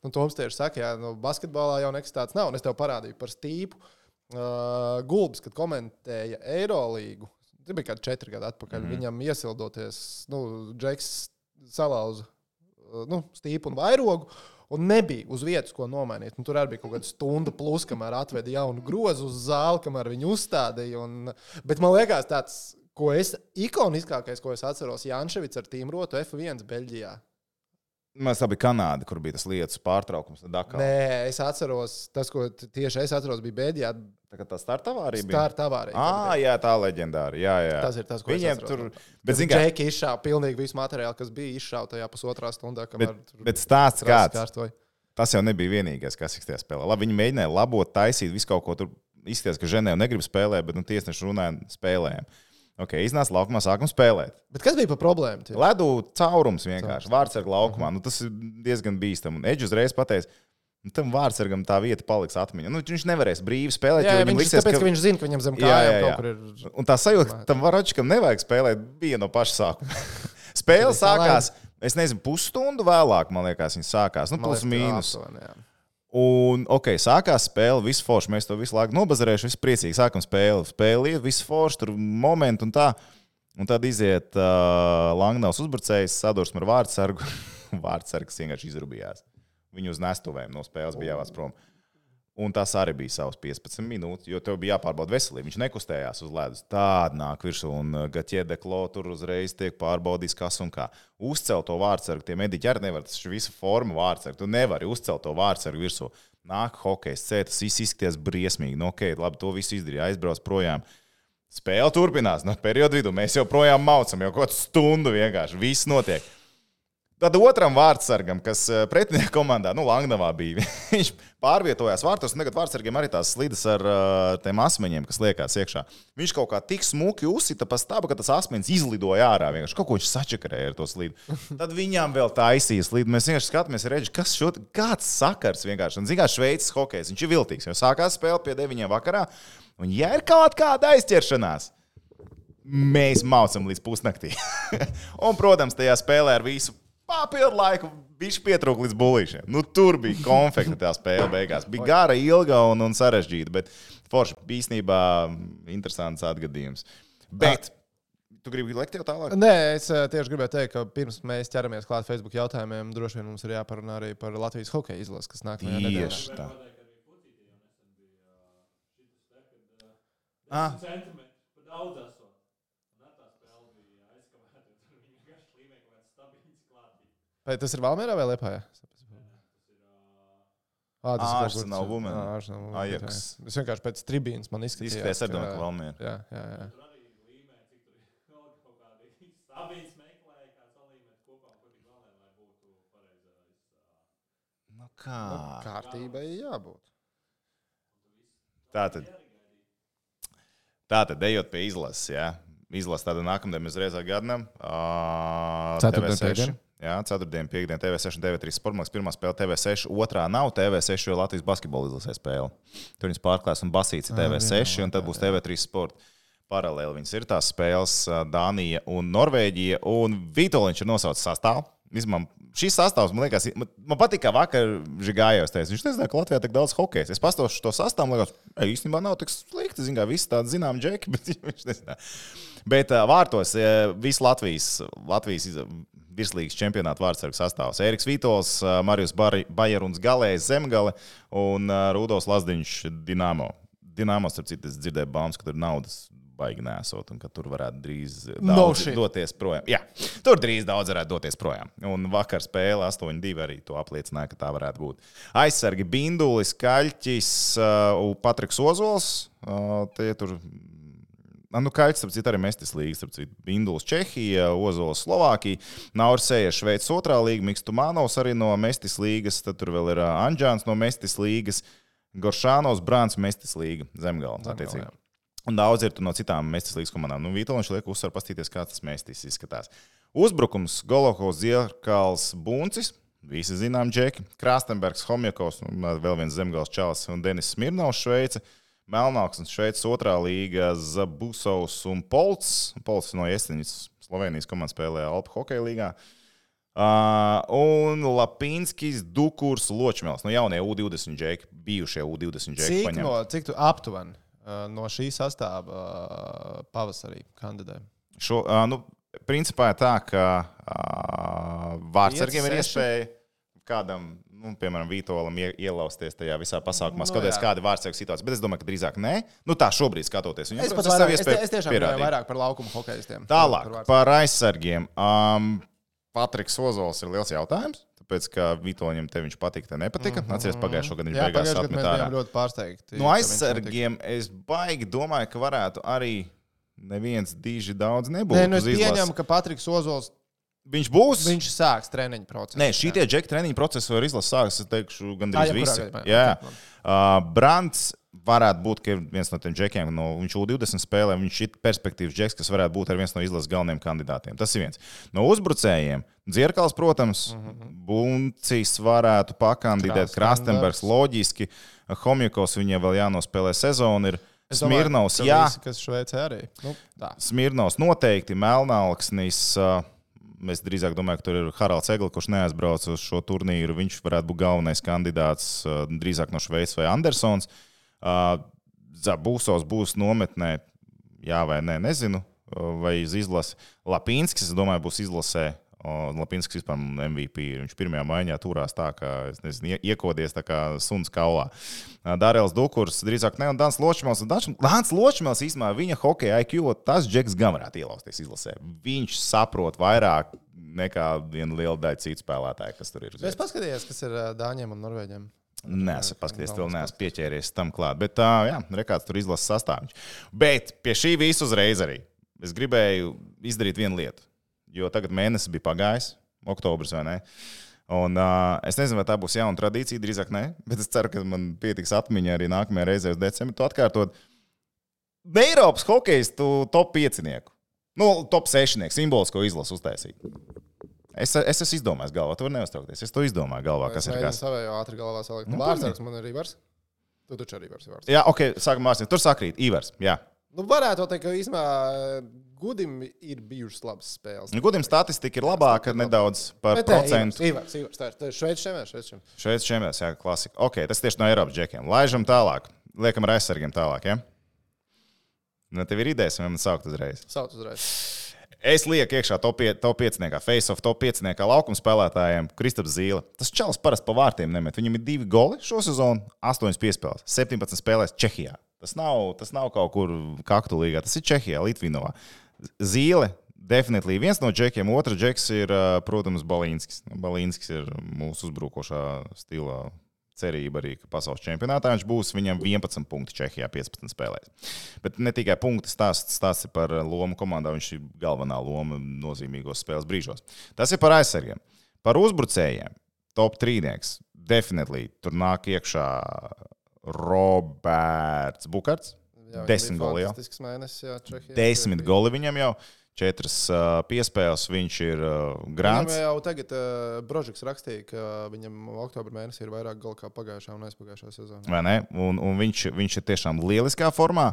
A: Un Toms tieši saka, jā, nu, basketbolā jau nekas tāds nav, un es tev parādīju par stīpu. Uh, Gulbis, kad komentēja Eirolīgu, tas bija kādi četri gadi atpakaļ, mm. viņam iesildoties, nu, Džeks salauza uh, nu, stīpu un vairogu. Un nebija uz vietas, ko nomainīt. Un tur arī bija kaut kāda stunda, plus, kamēr atveda jaunu grozu uz zāli, kamēr viņu uzstādīja. Un, bet man liekas, tāds, ko es ikoniskākais, ko es atceros, Janševits ar Tīmrotu F1 Beļģijā.
C: Mēs abi Kanāda, kur bija tas lietas pārtraukums. Dakar.
A: Nē, es atceros, tas, ko tieši es atceros, bija Beļģijā.
C: Tā kā tā startavā arī bija.
A: Tā vārīga.
C: Ah, jā, tā leģendāra. Jā, jā.
A: Tas ir tas, ko
C: Viņiem tur.
A: Bet,
C: Bet, zini, kā,
A: izšāva pilnīgi visu materiālu, kas bija izšāva tajā pusotrā stundā.
C: bet,
A: tur
C: bet stāsts kāds.
A: kārtoja.
C: Tas jau nebija vienīgais, kas tajā spēlē. Labi, viņi mēģināja labot, taisīt visu kaut ko tur. Izskatās, ka Ženēva negrib spēlēt, bet nu, tiesneši runāja, spēlējām. Ok, iznāca laukumā, sākam spēlēt.
A: Bet kas bija par problēmu? tie?
C: Ledu caurums vienkārši. Vārdsarga laukumā. Nu, tas ir diezgan bīstami. Un Edžers uzreiz pateica, nu, tam vārdsargam tā vieta paliks atmiņā. Nu, viņš nevarēs brīvi spēlēt.
A: Jā, jā, viņš,
C: liksies,
A: tāpēc, ka... ka viņš zina, ka viņam zem
C: Jā,
A: kājām
C: jā, jā.
A: kaut kur ir.
C: Un tā sajūta, ka tam varačkam nevajag spēlēt, bija no paša sākuma. Spēle sākās, es nezinu, pusstundu vēlāk, man liekas, viņa sākās. Nu, plus mīnus. Un, ok, sākās spēle, viss forši. Mēs to visu laiku nobazarējuši, viss priecīgi. Sākam spēli, spēli viss forši, tur momenti un tā. Un tad iziet uh, Langnavas uzbrucējs, sadursme ar vārdsargu. Vārdsargs vienkārši izrūbījās. Viņu uz nestuvēm no spēles bija jāvāc prom. Un tas arī bija savs 15 minūtes, jo tev bija jāpārbauda veselība. Viņš nekustējās uz ledus. Tāda nāk virsū, un Gatjē deklo tur uzreiz tiek pārbaudīts, kas un kā. Uzcelt to vārdsargu, tie mediķi arī nevar. Tas ir visa forma vārdsargu. Tu nevari uzcelt to vārdsargu virsū. Nāk hokejs, C, tas viss izskatījās briesmīgi. Nu, ok, labi, to visu izdarīja, aizbrauc projām. Spēle turpinās. No perioda vidū mēs joprojām maucam, jau kaut kādu stundu vienkārši. Viss notiek. Tad otram vārdsargam, kas eh, pretinieku komandā, nu, Langnavā bija, viņš pārvietojās vārtos, un tagad vārdsargiem arī tās slīdas ar uh, tiem asmeņiem, kas liekās iekšā. Viņš kaut kā tik smuki uzsita pa stāvu, ka tas asmenis izlidoja ārā. Vienkārši kaut ko viņš sačakarēja ar to slīdu. Tad viņām vēl taisīja slīdu. Mēs vienkārši skatāmies, redz, kas šo, kāds sakars vienkārši. Un, zināmā šveicis hokejs, viņš ir viltīgs. Jau sākās spēle pie deviņiem vakarā, un ja ir kaut kāda aizķeršanās, mēs maucam līdz pusnaktī. un, protams, tajā spēlē ar visu papildu laiku viņš pietrūka līdz bulīšiem. Nu, tur bija konfekta tā spēle beigās. Bija gara, ilga un, un sarežģīta, bet forši bija īstenībā interesants atgadījums. Bet tu gribi lekt jau tālāk?
A: Nē, es eh, tieši gribēju teikt, ka pirms mēs ķeramies klāt Facebook jautājumiem, droši vien mums ir jāparunā arī par Latvijas hokeja izlasi, kas nākamajā nedēļā.
C: Tieši tā.
B: Ah. Centimetri pa daudz esot. Un tā spēle bija aizkavēta. Tur viņi vienkārši līmēja kaut kāds stabils klātī.
A: Vai tas ir Valmērā vai Lietpājā? Ah, tas ir
C: Arsenal. Women.
A: Ah, Arsenal Women,
C: Ajax.
A: jā. Es vienkārši pēc tribīnas man izskatījās.
C: Izskatās,
A: ka-
C: ar domāju, ka Valmiera.
A: Jā, jā, jā.
B: Tur arī līmēja, cik tur ir vēl kaut kādi stabils meklēja, kā
C: Nu, kā?
A: Kārtībai jābūt.
C: Tā tad. Tā tad, ejot pie izlases, jā. Izlase tāda nākamā mēs uzreiz atgādinām. Uh,
A: Ceturtdien,
C: TV6.
A: piekdien?
C: Jā, ceturtdien, piekdien, TV6 un TV3 sports. Pirmā spēle TV6, otrā nav TV6, jo Latvijas basketbola izlasē spēle. Tur viņas pārklās un basīts ir TV6, un tad būs TV3 sports. Paralēli viņas ir tās spēles Dānija un Norvēģija, un Vitoļņš ir nosaucis sastāvu. Vismaz šis sastāvs man liekas, man, man patīk, kā vakar Žigājos teica. Viņš nezināja, ka Latvijā tik daudz hokeja. Es pastāstīšu to sastāvu, man liekas, "Ej, īstenībā nav tik slikti. Zinu, kā visi tādi zinām džeki, bet viņš nezināja. Bet vārtos viss Latvijas, Latvijas virslīgas čempionāta vārdsargu sastāvs. Eriks Vītols, uh, Marijus Bajeruns, Galējs Zemgale un Rudolf Lazdiņš Dinamo. Dinamo, starp citu, es dzirdēju baumas, ka tur naudas baigi nesot un ka tur varētu drīz
A: No
C: daudz
A: shit.
C: doties projām. Jā, tur drīz daudz varētu doties projām. Un vakar spēle 8-2 arī to apliecināja, ka tā varētu būt. Aizsargi Bindulis, Kaļķis, uh, Patriks Ozols. Uh, tie tur nu, Kaits, ap citu, arī Mestis līgas, ap citu, Induls Čehija, Ozols Slovākija, Naursēja Šveices otrā līga, Mikstumānovs arī no Mestis līgas, tad tur vēl ir ā, Anģāns no Mestis līgas, Goršānos, Brāns, Mestis līga, Zemgala.
A: jā.
C: Un daudz ir no citām Mestis līgas komandām. Nu, Vitoļņš liek uzsver pastīties, kā tas Mestis izskatās. Uzbrukums Golohovs, Ziekals, Buncis. Visi zinām, Džeki. Krāstenbergs, Homjakovs, un vēl viens zemgals čalis un Denis Smirnovs, Šveice. Melnāks un Šveices otrā līga Zabusovs un Polts. Polts no Iestiņas, Slovenijas komandas spēlē Alpu hokeja līgā. Uh, un Lapinskis, Dukurs, Ločmēls. No jaunie U20 džeki, bijušie U20 džeki.
A: Cik, no, cik tu aptuveni uh, no šī sastāvā uh, pavasarī kandidē?
C: Šo, uh, nu, principā ir tā, ka uh, vārdsargiem ir
A: Pieci,
C: iespēja kādam, nu, piemēram, Vitolam ie, ielausties tajā visā pasākumā,
A: Nu,
C: skatoties,
A: jā.
C: kāda ir vārdsarga situācija. Bet es domāju, ka drīzāk nē. Nu, tā šobrīd skatoties. Viņam,
A: Es,
C: protams,
A: vairāk, es, es tiešām runāju vairāk par laukumu hokeistiem.
C: Tālāk
A: Par
C: par aizsargiem. Um, Patriks Ozols ir liels jautājums. Tāpēc, ka Vitoņam te viņš patika, te nepatika. Mm -hmm. Atcerieties, pagājušā gada viņš
A: Jā,
C: beigās atmetā.
A: bijām ļoti pārsteigti.
C: No aizsargiem es baigi domāju, ka varētu arī neviens diži daudz nebūt.
A: Nē, nu es pieņemu, ka Patriks Ozols
C: Viņš būs.
A: viņš sāks treniņu procesu.
C: Nē, šī tie džekļa treniņa procesi var izlasīt, sākas, es teikšu, gandrīz visi. Jā, uh, Brants varētu būt viens no tiem džekiem, no viņš U20 spēlē, viņš ir perspektīvs džeks, kas varētu būt viens no izlases galvenajiem kandidātiem. Tas ir viens. No uzbrucējiem, Dzirkals, protams, mm -hmm. Buncis varētu pakandidēt,
A: Krastenbergs.
C: Loģiski, Homjakovs viņiem vēl jānospēlē sezonu. Ir Smirnovs, jā,
A: kas Šveicē arī. Nu, tā.
C: Smirnovs noteikti, Melnāksnis. Uh, Es drīzāk domāju, ka tur ir Haralds Eglis, kurš neaizbrauc uz šo turnīru. Viņš varētu būt galvenais kandidāts drīzāk no Šveices vai Andersons. Zabūsos būs nometnē, jā vai nē, nezinu, vai uz izlasi. Lapīnskis, es domāju, būs izlasē. Un Lapinskis vispār MVP. Viņš pirmajā maiņā turās tā, es nezinu, ie- iekodies tā kā suns kaulā. Dārēls Dukurs, drīzāk ne, un Dāns Ločmēls. Un Dans- Ločmēls īstenībā viņa hokeja IQ, tas džeks gan varētu ielausties izlasē. Viņš saprot vairāk nekā viena liela daļa citu spēlētāju, kas tur ir.
A: Es paskatījos, kas ir Dāņiem un Norvēģiem.
C: Nē, es paskaties, vēl neesmu pieķēries tam klāt. Bet, jā, rekāds tur izlases sastāvdaļš. Bet pie šī visa uzreiz arī es gribēju izdarīt vienu lietu. Jo tagad mēnesis bija pagājis, oktobris vai ne? Un, uh, es nezinu, vai tā būs jauna tradīcija, drīzāk nē, bet es ceru, ka man pietiks atmiņā arī nākamajā reizē uz decembri. Tu atkārtot Eiropas hokeja top 5. Nu, top 6. simbols, ko izlasu uztaisīt. Es, es esmu izdomājis galvā, tu vari neuztraukties. Es to izdomāju galvā, kas ir kas.
A: Savējo ātri galvā salikt.
C: Nu,
A: Vārdsargs man ir Ivars. Tu taču arī Ivars. Vārds.
C: Jā, ok, sākam mācīt. Tur sakrīt, Ivars. Jā.
A: Nu, varētu teikt, ka īstenībā Gudim ir bijušas labas spēles.
C: Gudim statistika ir labāka nedaudz par
A: Bet,
C: procentu.
A: Ivars, Ivars, tā ir- Šveicis šemēr, Šveicis šemēr.
C: Šeit šiem jā, klasika. Ok, tas tieši no Eiropas džekiem. Laižam tālāk. Liekam ar aizsargiem tālāk. Ja? Nu, tev ir idejas, vai man saukt uzreiz.
A: Sauc uzreiz.
C: Es lieku iekšā top 5, face-off top 5 laukuma spēlētājiem, Kristaps Zīle. Tas čels parasti pa vārtiem nemet. Viņam ir divi goli šo sezonu, 8 piespēles, 17 spēlēs Čehijā. Tas nav, tas nav kaut kur kaktu līgā, tas ir Čehijā, Litvinovā. Zīle. Definitīvi viens no džekiem, otrs džeks ir, protams, Balīnskis. Nu, Balīnskis ir mūsu uzbrukošā stila cerība arī, ka pasaules čempionātā viņš būs. Viņam 11 punkti Čehijā, 15 spēlēs. Bet ne tikai punkti stāsts, stāsts ir par lomu komandā, viņš ir galvenā loma nozīmīgos spēles brīžos. Tas ir par aizsargiem. Par uzbrucējiem. Top trīnieks. Definitīvi tur nāk iekšā Roberts Bukarts. Desmit goli jau.
A: Mēnesis, jā, Čehijā.
C: Desmit goli viņam jau. Četras uh, piespēles, viņš ir uh, grāns.
A: Viņam jau tagad uh, Brožīks rakstīja, ka viņam oktobra mēnesī ir vairāk gala kā pagājušā un aizpagājušā sezonā.
C: vai ne? Un, un viņš, viņš ir tiešām lieliskā formā.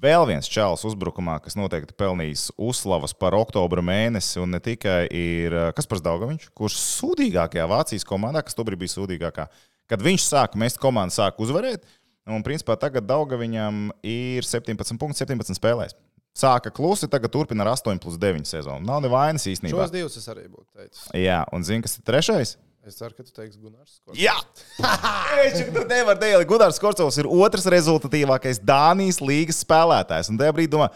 C: Vēl viens čels uzbrukumā, kas noteikti pelnīs uzslavas par oktobra mēnesi, un ne tikai ir Kaspars Daugaviņš, kurš sūdīgākajā Vācijas komandā, kas tobrīd bija sūdīgākā, kad viņš sāka mest, komanda sāka uzvarēt. Un, principā, tagad Daugaviņam ir 17 punkti, 17 spēlēs. Sāka klusi, tagad turpina ar 8 plus 9 sezonu. Nav nevainas īstenībā.
A: Šos divus es arī būtu teicis.
C: Jā, un zini, kas ir trešais?
A: Es ceru, ka tu teiksi Gunārs. Skots.
C: Jā, viņš tur nevar teikt. Gunārs Korcovs ir otrs rezultatīvākais Dānijas līgas spēlētājs. Un tajā brīdī domā,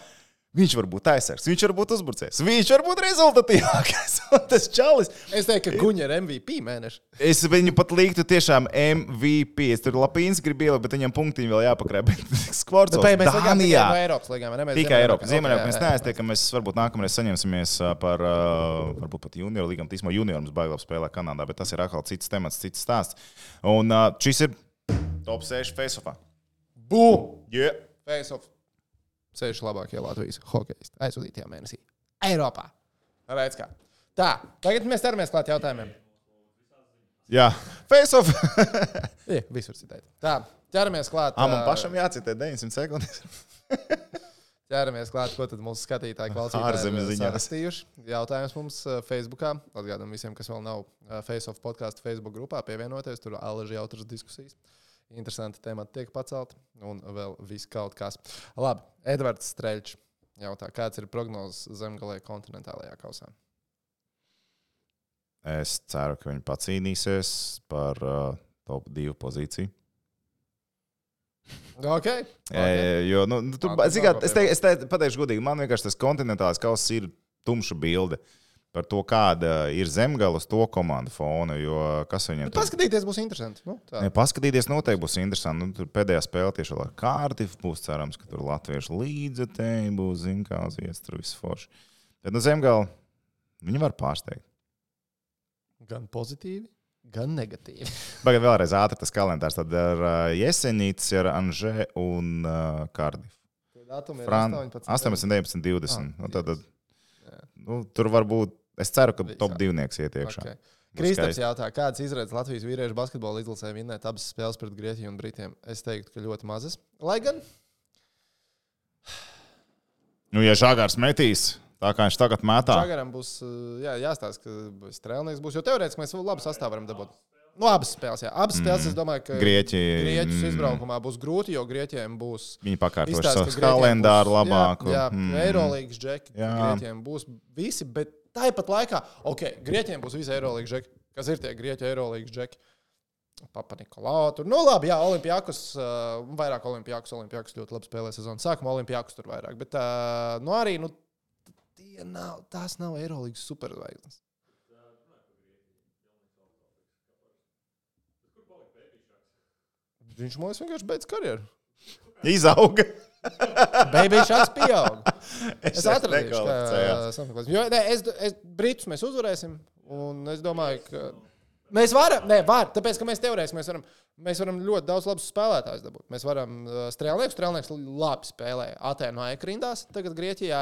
C: Viņš var būt aizsargs, viņš var būt uzbrucējs, viņš var būt rezultatīvākais. Tas čalis.
A: Es teiktu, ka Guņa ir MVP mēneša.
C: Es viņu pat liktu tiešām MVP. Es tur lapīns gribu ielikt, bet viņam punktiņi vēl jāpakrē. Bet Skvorts
A: Bet mēs tikai
C: Dānijā.
A: no Eiropas? Mēs
C: Tikai Eiropas. Ziemeļā mēs
A: jā.
C: neaiztiekam. Mēs varbūt nākamreiz saņemsimies par, varbūt pat junioru līgām. Tīsumā junioru mums baigās spēlē Kanādā, bet tas ir atkal cits temats, cits stāsts. Un šis ir top 6 face-offā.
A: Bum!
C: Yeah.
A: Face off. Seši labākie Latvijas hokeisti aizvadītajā mēnesī. Eiropā. Redz kā. Tā, tagad mēs ķeramies klāt jautājumiem.
C: Jā, face-off.
A: Jā, visur citēt. Tā, ķeramies klāt.
C: Ah, man
A: ā,
C: pašam jācitē 900 sekundes.
A: Ķeramies klāt, ko tad mūsu skatītāji klausītāji
C: Ārzemju
A: ir
C: ziņās.
A: Jautājums mums uh, Facebookā. Atgādām visiem, kas vēl nav uh, Face of podkāstu Facebook grupā, pievienoties. Tur alaži jautras diskusijas. Interesanti temati tiek pacelti un vēl viss kaut kas. Labi, Edvards Streļčs jautā, kāds ir prognozes zemgalē kontinentālajā kausā?
C: Es ceru, ka viņi pacīnīsies par uh, top 2 pozīciju.
A: Ok.
C: E, jo, nu, tu, kā,
A: nāk
C: es, te, es te, pateikšu godīgi, man vienkārši tas kontinentālais kauss ir tumša bilde par to, kāda ir zemgala uz to komandu fona. Jo kas viņiem tur
A: Paskatīties būs interesanti. Nu, tā.
C: Ne, paskatīties noteikti būs interesanti. Nu, tur pēdējā spēlē tieši ar Kārtiņu būs cerams, ka tur latviešu līdzekļi būs, vietas tur viss forši. Bet no zemgala viņi var pārsteigt.
A: Gan pozitīvi, gan negatīvi.
C: Tagad vēlreiz ātri tas kalendārs. Tad ar uh, Jesenīts, ar Anžē un uh, Kārdifu. Fran
A: 18.
C: 18, 19, 20.
A: Ah,
C: Nu, tad, tad, nu, tur var būt. Es ceru, ka top divnieks iet iekšā.
A: Okay. Kristaps jautā, kādas izredzes Latvijas vīriešu basketbola izlasē vinnēt abas spēles pret Grieķiju un Britiem? Es teiktu, ka ļoti mazas. Lai gan
C: Nu, ja Žagars metīs, tā kā viņš tagad metā,
A: Čagaram būs uh, jā, jāstāsta, ka strēlnieks būs. Jo teorētiski mēs labi sastāvu varam dabūt. Nu, abas spēles, jā. Abas spēles, es domāju, ka
C: Grieķi,
A: Grieķus
C: mm,
A: izbraukumā būs grūti, jo Grieķiem būs.
C: viņi pakārtos savu kalendāru labāku.
A: Jā, jā
C: Mm.
A: Eirolandes džeki.
C: Jā.
A: Grieķiem būs visi, bet tāpat laikā, ok, Grieķiem būs visi Eirolandes džeki. Kas ir tie Grieķu Eirolandes džeki? Papa Nikolā. Tur, nu, labi, jā, Olimpijākus, uh, vairāk Olimpijākus, Olimpijākus ļoti labi spēlē sezonu. Sākumā Olimpijākus tur vairāk, bet uh, nu, arī, nu, tie nav, tās nav Eirolandes superzvaigznes. Viņš mums vienkārši beidz karjeru.
C: Izauga.
A: Baby šāds pieaug.
C: Es,
A: Es atradīšu, ka jo, ne, es, es, Britus mēs uzvarēsim. Un es domāju, ka mēs varam, ne, var, tāpēc, ka mēs teorētiski mēs varam, mēs varam ļoti daudz labus spēlētājus dabūt. Mēs varam strēlnieku, strēlnieks labi spēlē Atēnu Aikrindās, tagad Grieķijā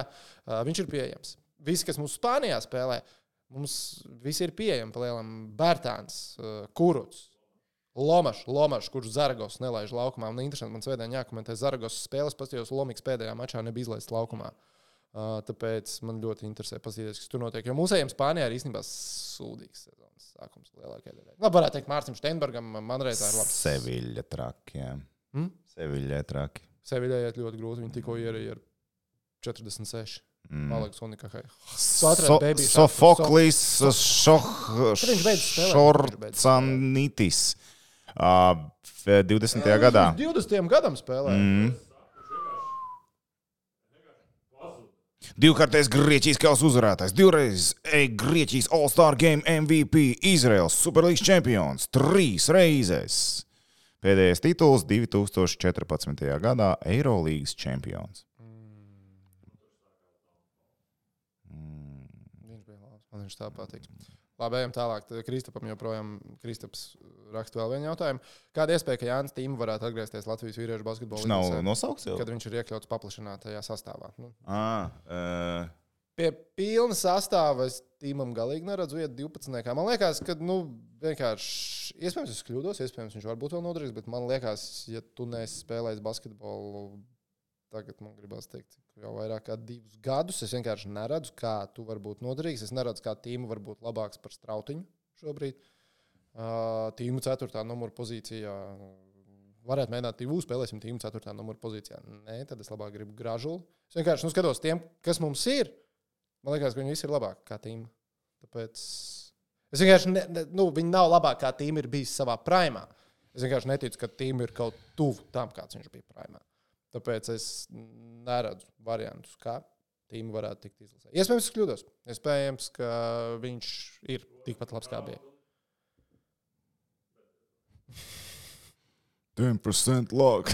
A: viņš ir pieejams. Visi, kas mums Spānijā spēlē, mums visi ir pieejami pa lielam Bērtāns, Kuruts. Lomačs, Lomačs, kurš Zaragos nelaiž laukumā. Man interesanti, man svētdien jākomentē Zaragos spēles, paskatījos, Lomiks pēdējā mačā nebija izlaists laukumā. Uh, tāpēc man ļoti interesē paskatīties, kas tur notiek. Jo mūsējiem Spānijā ir īstenībā sūdīgs sezonas sākums lielākajai daļai. Labi, varētu teikt, Mārcis Steinbergam, man reizē ir labs.
C: Seviļa traki. jā.
A: Hmm?
C: Seviļa traki.
A: Seviļai iet ļoti grūti. Viņi tikko ierīja ar 46.
C: Mm.
A: Malaks Unikahai.
C: So,
A: atradi Baby Shark.
C: Sofoklis Šorcanitis. Uh, 20. gadā.
A: 20. gadam spēlē.
C: Mm. Divkārtais Grieķijas kausa uzvarētājs, divreiz Grieķijas All-Star Game MVP, Izraels Superlīgas čempions, trīs reizes. Pēdējais tituls 2014. gadā - Eirolīgas čempions.
A: Viņš bija labs. Man viņš tā patīk. Labi, ejam tālāk. Kristapam joprojām Kristaps raksta vēl vienu jautājumu. Kāda iespēja, ka Jānis Tīma varētu atgriezties Latvijas vīriešu basketbola
C: Viņš nav nosaukts jau.
A: kad viņš ir iekļauts paplašinātajā sastāvā? Nu,
C: Ah, uh,
A: pie pilna sastāvā es Tīmam galīgi neredzu vietu 12. Man liekas, ka nu, vienkārši, iespējams, es kļūdos, iespējams, viņš varbūt vēl nodarīs, bet man liekas, ja tu neesi spēlējis basketbolu, tagad man gribās teikt, ka jau vairāk kā divus gadus, es vienkārši neredzu, kā tu vari būt noderīgs. Es neredzu, kā tīma var būt labāks par strautiņu šobrīd. Uh, tīmu 4. numura pozīcijā. Varētu mēģināt, divu spēlēsim tīmu 4. numura pozīcijā. Nē, tad es labāk gribu gražulu. Es vienkārši nu, skatos tiem, kas mums ir. Man liekas, ka viņi visi ir labāki kā tīma. Tāpēc es vienkārši, ne, ne, nu, viņi nav labāki kā tīma ir bijis savā primā. Es vienkārši neticu, ka tīma ir kaut tuvu tam, kāds viņš bija primā. Tāpēc es neredzu variantus, kā. tīmu varētu tikt izlasīts. Iespējams, es kļūdos. Iespējams, ka viņš ir tikpat labs kā bija.
C: 10% log.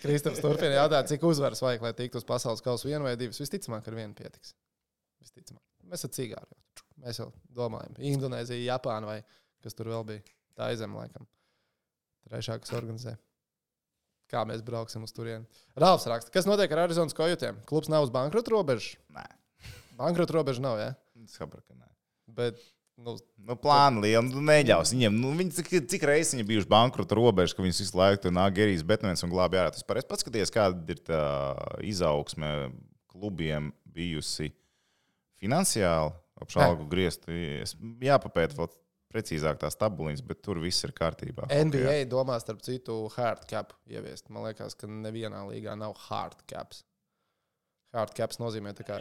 A: Kristofers turpina jautāt, cik uzvaras vajag, lai tiktu uz pasaules kausa vienu vai divas. Visticamāk, ar vienu pietiks. Visticamāk. Mēs esam cigāri. Mēs jau domājam, Indonēzija, Japāna vai kas tur vēl bija. Tā izem laikam. Trešā, kas organizē. Kā mēs brauksim uz turieni. Rāvs raksta, kas notiek ar Arizonas kojotiem? Klubs nav uz bankrota robežas.
C: Nē,
A: Bankrota robeža nav, ja?
C: saprotu, ka nē.
A: Bet, nu,
C: Nu, plāni liela, nu, neļaus viņiem. Nu, viņi, cik, cik reizes viņi bijuši bankrota robežas, ka viņus visu laiku tur nāk Gerijs Betmens un glābj ārā. Tas pareizi paskaties, kāda ir tā izaugsme klubiem bijusi finansiāli, apšaugu griezt. Es- Jāpapēta vēl precīzāk tās tabuliņas, bet tur viss ir kārtībā.
A: NBA domā, starp citu, hard cap ieviest. Man liekas, ka nevienā līgā nav hard caps. Hard caps nozīmē, tā kā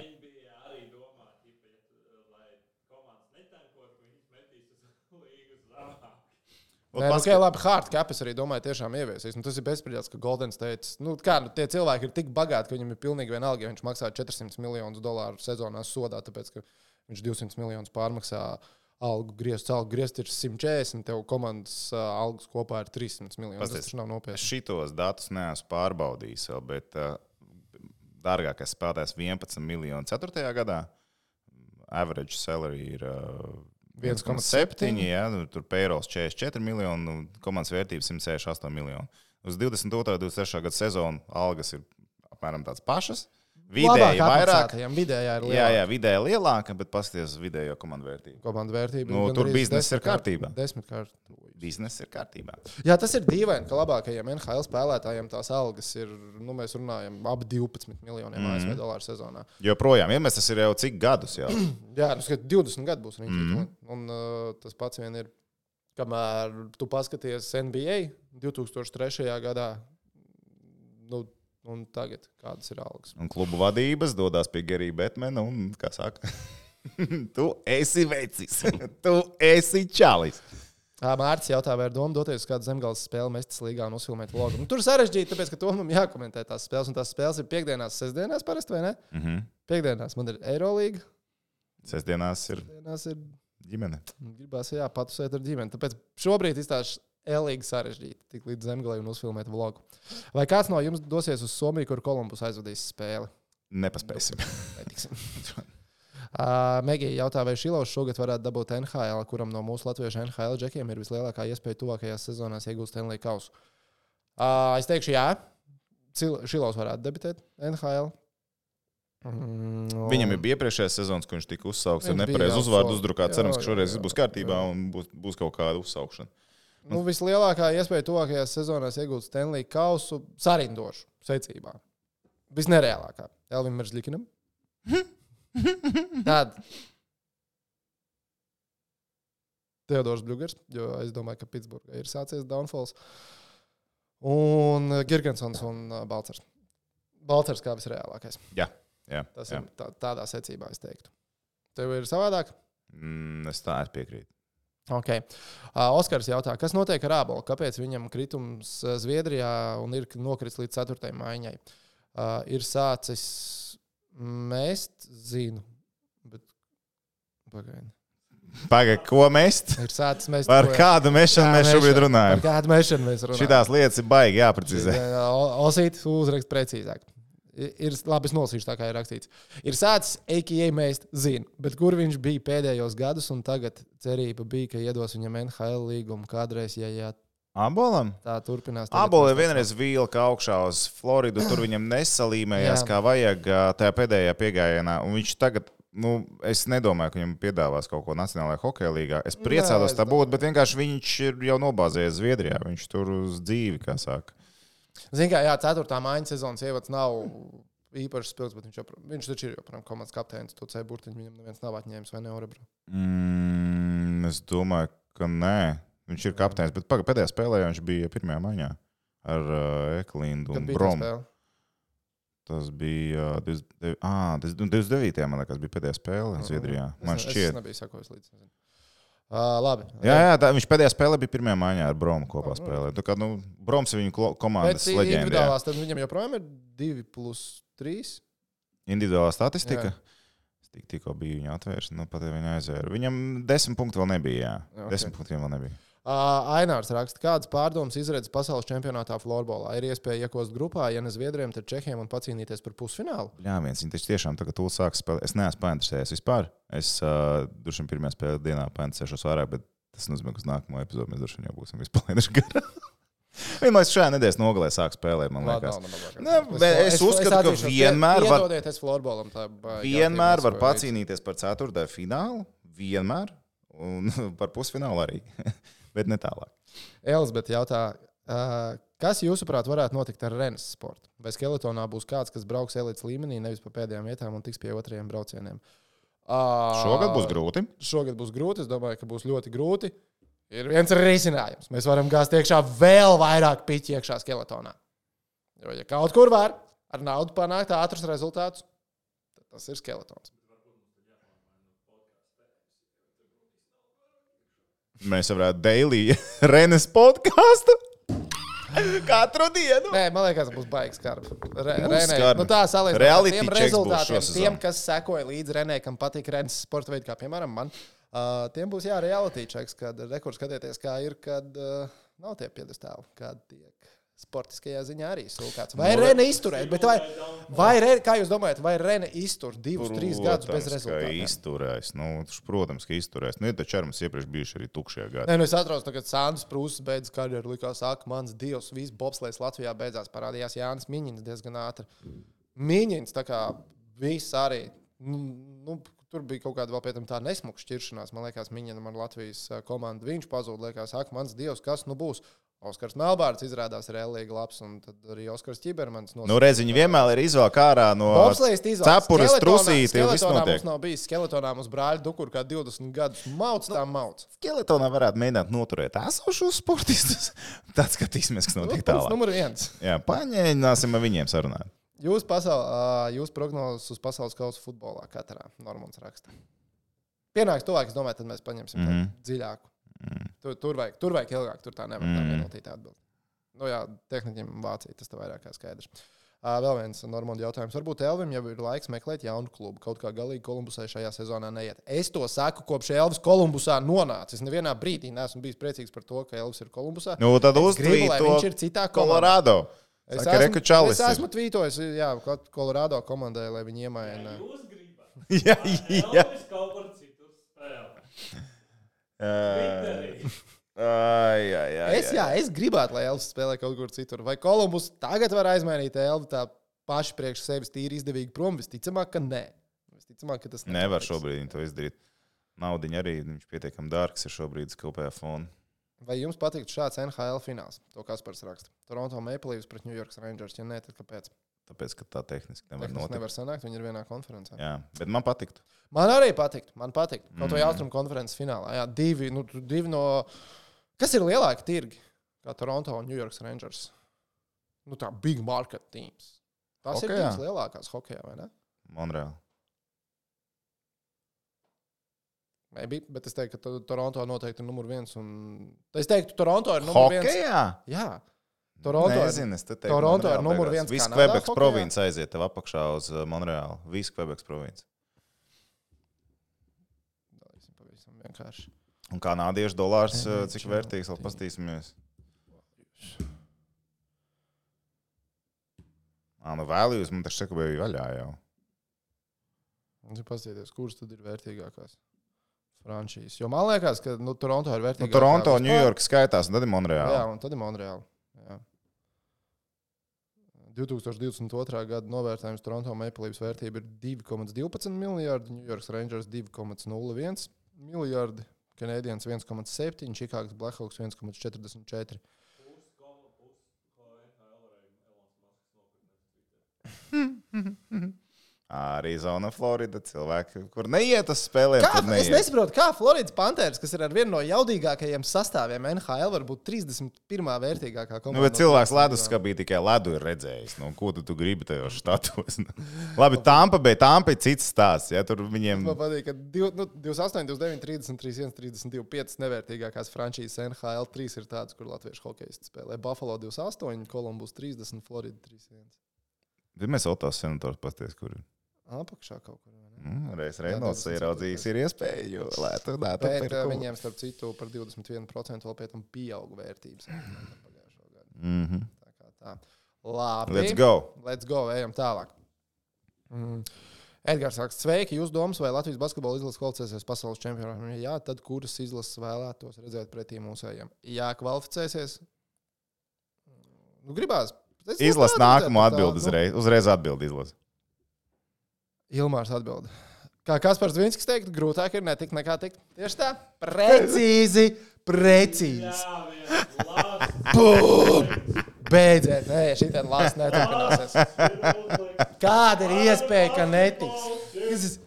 B: domā, tipa, ja, tu, lai komandas netankot, ka viņas metīs uz līgu zemāk.
A: Nē, nu, okay, labi, hard cap es arī domāju, tiešām ieviesīs. Nu, tas ir bezspriedzes, ka Golden State. Nu, kā, nu, tie cilvēki ir tik bagāti, ka viņam ir pilnīgi vienalga, ja viņš maksā 400 miljonus dolāru sezonā sodā, tāpēc ka viņš 200 miljonus pārmaksā algu griezt. Algu griezt ir 140, tev komandas uh, algas kopā ir 300 miljonus. Tas taču nav
C: Es
A: nopietni.
C: šitos datus neesmu pārbaudījis vēl, bet uh, dārgākais spēlētājs 11 miljonu 4. gadā. Average salary ir uh, 1,7. Jā, nu, tur payroll 44 miljoni, nu, komandas vērtība 168 miljoni. Uz 22. un 23. gada sezonu algas ir apmēram tādas pašas. Vidēji vairāk.
A: Vidējā ir
C: Jā,
A: lielāka.
C: jā, vidēji lielāka, bet paskatieties uz vidējo komandu vērtību.
A: Komandu vērtība.
C: Nu, tur bizness ir kārtībā.
A: Desmit kārt.
C: Bizness ir kārtībā.
A: Jā, tas ir dīvaini, ka labākajiem NHL spēlētājiem tās algas ir, nu, mēs runājam, ap 12 miljoniem mm. -hmm. ASV dolāru sezonā.
C: Joprojām, ja mēs tas ir jau cik gadus jau.
A: Jā, nu, skat, 20 gadi būs. Mm. -hmm. Un uh, tas pats vien ir, kamēr tu paskaties NBA 2003. gadā, nu, un tagad kādas ir algas.
C: Un klubu vadības dodas pie Gerija Betmena un, kā saka, tu esi vecis, tu esi čalis.
A: Mārcis jautā, vai ir doma doties uz kādu zemgāles spēli, mestas līgā un uzfilmēt vlogu. Nu, tur sarežģīti, tāpēc, ka to man jākomentē tās spēles, un tās spēles ir piekdienās, sestdienās parasti, vai ne?
C: Mm -hmm.
A: Piekdienās man ir Eirolīga,
C: Sestdienās ir
A: dienās ir
C: ģimene.
A: Gribās, jā, patusēt ar ģimeni. Tāpēc šobrīd izstāsta elīgi sarežģīti, tik līdz zemgalē un uzfilmēt vlogu. Vai kāds no jums dosies uz Somiju, kur Kolumbus aizvadīs spēli?
C: Nepaspēsim.
A: Uh, Megija jautā, vai Šilovs šogad varētu dabūt NHL, kuram no mūsu latviešu NHL džekiem ir vislielākā iespēja tuvākajās sezonās iegūt Stanley kausu. Uh, es teikšu, jā, Šilovs varētu debitēt NHL. Mm, un-
C: Viņam ir bija iepriekšējais sezonas, kad viņš tika uzsaukts ar nepareizu uzvārdu
A: so-
C: uzdrukāt.
A: jā,
C: Cerams, ka
A: jā,
C: šoreiz
A: jā.
C: viss būs kārtībā un būs, būs kaut kāda uzsaukšana.
A: Nu, vislielākā iespēja tuvākajās sezonās iegūt Stanley kausu sarindošu secībā. Visnereālākā. Elvim Meržļikinam. Tad. Teodors Bļūgers, jo es domāju, ka Pitsburgā ir sācies downfalls. Un uh, Girgensons un uh, Balcers. Balcers kā visreālākais.
C: Jā, jā,
A: Tas
C: jā.
A: ir tā, tādā secībā, es teiktu. Tev ir savādāk?
C: Mm, es tā es piekrītu.
A: Okay. Uh, Oskars jautā, kas notiek ar Ābolu? Kāpēc viņam kritums Zviedrijā un ir nokritis līdz 4. maiņai? Uh, ir sācis mēst, zinu, bet pagaidi.
C: Pagaid, ko mēs?
A: Ir sācis mēst.
C: Par
A: ko-
C: kādu mešanu mēs šobrīd
A: mešanu.
C: runājam?
A: Par kādu mešanu mēs runājam?
C: Šitās lietas ir baigi jāprecizē.
A: Osīt, uzrakst precīzāk. Ir labi, es nolasīšu tā, kā ir rakstīts. Ir sācis AKA mēst, zinu, bet kur viņš bija pēdējos gadus, un tagad cerība bija, ka iedos viņam NHL līgumu kādreiz, ja, ja
C: Abolam?
A: tā turpinās. tā
C: vienreiz vilka augšā uz Floridu, tur viņam nesalīmējās,
A: Jā.
C: kā vajag tajā pēdējā piegājienā. Un viņš tagad, nu, es nedomāju, ka viņam piedāvās kaut ko Nacionālajā hokeja līgā. Es priecātos tā būt, bet vienkārši viņš ir jau nobāzējies Zviedrijā. Viņš tur uz dzīvi, kā saka.
A: Ziniet, kā jā, ceturtā mājiņa sezonas ievads nav īpaši spilgts, bet viņš, jopr... viņš taču ir joprojām komandas kapteinis. To ceļu burtiņu viņam neviens nav atņēmis vai ne? Orebro?
C: Mm, es domāju, ka nē. Viņš ir kapteinis, bet paga, pēdējā spēlē viņš bija pirmajā maiņā ar uh, Eklindu
A: Kad
C: un Bromu. Tas bija uh, 29. Ah, 29. man liekas, bija pēdējā spēle Zviedrijā. Man
A: ne- Es
C: šķiet.
A: nebiju sakojis līdzi. Uh, labi.
C: Jā, jā tā, viņš pēdējā spēlē bija pirmā maiņā ar Bromu kopā spēlē. Tā kā, nu, Broms ir viņa
A: Bet
C: komandas leģenda.
A: viņam joprojām ir 2 plus 3.
C: Individuālā statistika.
A: Jā.
C: Tik, tikko biju viņu atvērs, nu pat viņa aizvēra. Viņam desmit punkti vēl nebija. Jā, okay.
A: ok.
C: desmit punkti vēl nebija.
A: Ainārs raksta, kādas pārdomas izredzes pasaules čempionātā florbolā. Ir iespēja iekost grupā, ja ne Zviedriem, tad Čehiem un pacīnīties par pusfinālu.
C: Jā, viens taču tiešām tagad tūlīt sāks spēlēt. Es neesmu painteresējies vispār. Es uh, droši vien pirmajā spēlē dienā painteresēšos vairāk, bet tas nozīmē, ka uz nākamo epizodu mēs droši vien jau būsim vispār garā. Vienmēr šajā nedēļas nogalē sāk spēlēt, man liekas. Ne, bet es uzskatu, ka vienmēr var-
A: es florbolam tā
C: Vienmēr var pacīnīties par ceturtajā finālu. Vienmēr. Un par pusfinālu arī. Bet ne tālāk.
A: Elizabete jautā, kas jūsuprāt varētu notikt ar Renes sportu? Vai skeletonā būs kāds, kas brauks elites līmenī, nevis pa pēdējām vietām un tiks pie otriem braucieniem?
C: Šogad būs grūti.
A: Šogad būs grūti. Es domāju, ka būs ļoti grūti. Ir viens risinājums. Mēs varam gāzt iekšā vēl vairāk piķi iekšā skeletonā. Jo, ja kaut kur var ar naudu panākt ātrus rezultātus, tad tas ir skeletons.
C: Mēs varētu daily Renes podkāstu. Katru dienu.
A: Nē, man liekas, būs baigs skarbs. Re, Renē, nu tā salīdzinot ar
C: Reality
A: tiem rezultātiem, tiem, kas sekoja līdzi Renē, kam patīk Renes sporta veidi, kā piemēram man. Uh, tiem būs jā, reality checks, kad rekords skatieties, kā ir, kad uh, nav tie piedestāli, kad tiek sportiskajā ziņā arī sulkāts. Vai
C: Nu,
A: Rene izturēt, bet vai, vai Rene, kā jūs domājat, vai Rene iztur divus, trīs gadus bez
C: Protams,
A: rezultātiem?
C: Izturēs. Nu, protams, ka izturēs. Nu, ir taču ar mums iepriekš bijuši arī tukšie gadi.
A: Nē, nu es atradu, ka Sandrs Prūss beidz karjeru. Likās, ak, mans dievs, viss bobslēgs Latvijā beidzās. Parādījās Jānis Miņins diezgan ātri. Miņins, tā kā viss arī. Nu, nu, tur bija kaut kāda vēl pēc tam tā nesmuka šķiršanās. Man liekas, Miņina man Latvijas ā, komanda. Viņš pazuda. Liekas, ak, mans dievs, kas nu būs? Oskars Melbārds izrādās reālīgi labs, un tad arī Oskars Čibermans.
C: Nu, redz, viņi vienmēr ir izvēlēti ārā no cepures, trusīti.
A: mums nav bijis skeletonā, mums brāļi dukur kā 20 gadus. Mauc tā mauc.
C: Skeletonā varētu mēģināt noturēt esošos sportistus. Tad skatīsimies, kas notiek
A: Punkts
C: tālāk.
A: Numur viens.
C: Jā, paņēmināsim ar viņiem sarunāt.
A: Jūs, pasaul, jūs prognozes uz pasaules kausa futbolā katrā Normāns raksta. Pienāks tuvāk, es domāju, tad mēs paņemsim mm. -hmm. dziļāku. Mm. Tur, tur, vajag, tur vajag ilgāk, tur tā nevar mm. tā minūtīte atbildēt. Nu jā, tehniķiem Vācija tas tā vairāk kā skaidrs. Uh, vēl viens Normāns jautājums. Varbūt Elvim jau ir laiks meklēt jaunu klubu. Kaut kā galīgi Kolumbusai šajā sezonā neiet. Es to saku, kopš Elvis Kolumbusā nonāca. Es nevienā brīdī neesmu bijis priecīgs par to, ka Elvis ir Kolumbusā.
C: Nu, tad
A: lai
C: to
A: viņš ir citā.
C: Colorado.
A: Es
C: Saka, Reku Čalis
A: es
C: ir.
A: esmu tvītojis, jā, Kolorādo komandai, lai viņi iemaina.
B: Jūs gribat.
C: Jā, jā.
B: Elvis kaut kur citur spēlē. Twitterī.
C: Ai, ai, ai.
A: Es, jā, es gribētu, lai Elvis spēlē kaut kur citur. Vai Kolumbus tagad var aizmainīt Elvi tā paši priekš sevis tīri izdevīgi prom? Visticamāk, ka nē. Visticamāk, ka tas
C: Nevar
A: nenotiks.
C: šobrīd to izdarīt. Naudiņa arī viņš pietiekami dārgs ir šobrīd kopējā fona.
A: Vai jums patīk šāds NHL fināls? To Kaspars raksta. Toronto Maple Leafs pret New York Rangers. Ja nē, tad kāpēc?
C: Tāpēc, ka tā tehniski nevar
A: Tas
C: notikt.
A: nevar sanākt, viņi ir vienā konferencē.
C: Jā, bet man patiktu.
A: Man arī patīk. Man patīk. Kaut
C: Mm.
A: Austrum konferences finālā. Jā, divi, nu, tu- divi no. Kas ir lielāki tirgi? Kā Toronto un New York Rangers. Nu, tā big market teams. Ir
C: Hokejā?
A: divas lielākās hokeja, vai ne?
C: Monreāli.
A: Maybe, bet es teiktu, ka to- Toronto noteikti ir numur viens. Un... Es teiktu, Toronto ir numur viens.
C: Hokejā?
A: Jā, Toronto
C: Nezinu, es te teiktu,
A: Toronto ir numur viens
C: Viss
A: hokejā?
C: province aiziet tev apakšā uz uh, Monreālu. Viss Quebecs province.
A: Vienkārši.
C: Un kanādiešu dolārs, uh, cik vērtīgs, vēl
A: team.
C: pastīsimies. Ā, nu values man taču saka, bija vaļā jau.
A: Paskatieties, kuras tad ir vērtīgākās franšīzes. Jo man liekas, ka nu, Toronto ir
C: Nu,
A: vērtīgākā.
C: Toronto,
A: vispār.
C: New York skaitās, un tad ir
A: Jā,
C: Monreāla.
A: un tad ir Monreāla. Jā. 2022. gada novērtējums Toronto Maple Leafs vērtība ir 2,12 miljardi, New York Rangers 2,01 miljardi, Canadiens 1,7, Chicago Blackhawks 1,44.
B: Pus,
C: Arizona, Florida cilvēki, kur neiet uz spēlēm.
A: Kā,
C: tur
A: es
C: neiet.
A: nesaprotu, kā Floridas Panthers, kas ir ar vienu no jaudīgākajiem sastāviem NHL, var būt 31. vērtīgākā komanda.
C: Nu, bet cilvēks ledus skapī tikai ledu ir redzējis. Nu, ko tu, tu gribi tajos štatos? Labi, Tampa, bet Tampa ir cits stāsts. Ja, tur viņiem
A: Man patīk, ka div- nu, 28, 29, 30, 31, 32, 5 nevērtīgākās frančīzes NHL. 3 ir tādas, kur latviešu hokeisti spēlē. Buffalo 28, Columbus 30, Florida 31.
C: Bet mēs Otos senators pasties, kur ir.
A: Apakšā kaut kur.
C: Mm, Reiz
A: 27.
C: ieraudzījis, ir iespēja, jo lētu dātu
A: Bet viņiem, starp citu, par 21% vēl pie tam pieauga vērtības. pagājušo gadu.
C: Mm -hmm.
A: Tā kā tā. Labi.
C: Let's go!
A: Let's go, ejam tālāk. Mm. Edgars saka, sveiki, jūs domas, vai Latvijas basketbola izlases kvalificēsies pasaules čempionātā? Jā, tad kuras izlases vēlētos redzēt pretī mūsējiem? Jā, kvalificēsies. Nu, gribās. Es
C: Izlas
A: labprāt
C: nākamo atbildi
A: nu.
C: uzreiz. Uzreiz atbildi izlas.
A: Ilmārs atbild. Kā Kaspars Vinskis teikt, grūtāk ir netikt nekā tikt. Tieši tā. Precīzi, precīzi.
B: Labs.
A: Beidziet, nē, šī tāda lāsa neturpināsies. Kāda ir iespēja, ka netiks?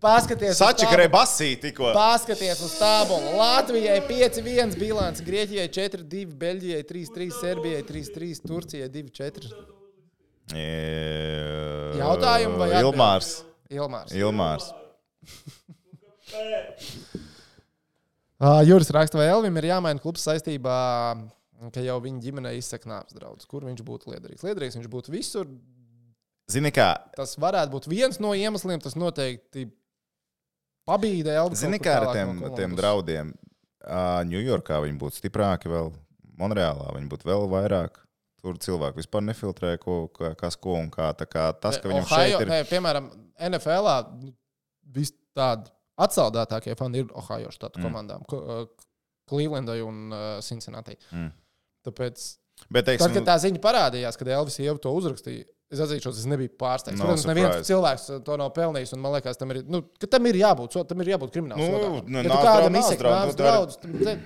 A: Paskaties, uz
C: Sači,
A: tabu-
C: ka basī tikko.
A: Paskaties uz tābolu. Latvijai 5-1 bilants, Grieķijai 4-2, Beļģijai 3-3, Serbijai 3-3, Turcijai 2-4. Jautājumu vai atbildi?
C: Ilmārs.
A: Ilmārs.
C: Ilmārs.
A: Uh, Juris raksta, vai Elvim ir jāmaina klubs saistībā, ka jau viņa ģimene izsaka nāves draudus. Kur viņš būtu liederīgs? Liederīgs viņš būtu visur.
C: Zini, kā,
A: Tas varētu būt viens no iemesliem. Tas noteikti pabīda Elvis.
C: zini, kā ar tiem, tiem draudiem. Ņujorkā viņi būtu stiprāki vēl, Monreālā viņi būtu vēl vairāk. Tur cilvēki vispār nefiltrē, ko, ka- kas ko un kā. Tā kā tas, ka viņam
A: Ohio,
C: šeit ir.
A: ne, piemēram, NFL vis tādi atsaldētākie fani ir Ohio štatu
C: Mm.
A: komandām, Ko- uh, Clevelandai un uh, Cincinnati.
C: Mm.
A: Tāpēc,
C: Bet,
A: tad,
C: teiksim,
A: kad tā ziņa parādījās, kad Elvis jau to uzrakstīja, es atzīšos, es nebiju pārsteigts.
C: Nav
A: Protams, neviens
C: surprise.
A: cilvēks to nav pelnījis, un man liekas, tam ir, nu, tam ir jābūt, tam ir jābūt kriminālam.
C: Nu, nu,
A: ja kādam
C: nu, vari-
A: draudus, tad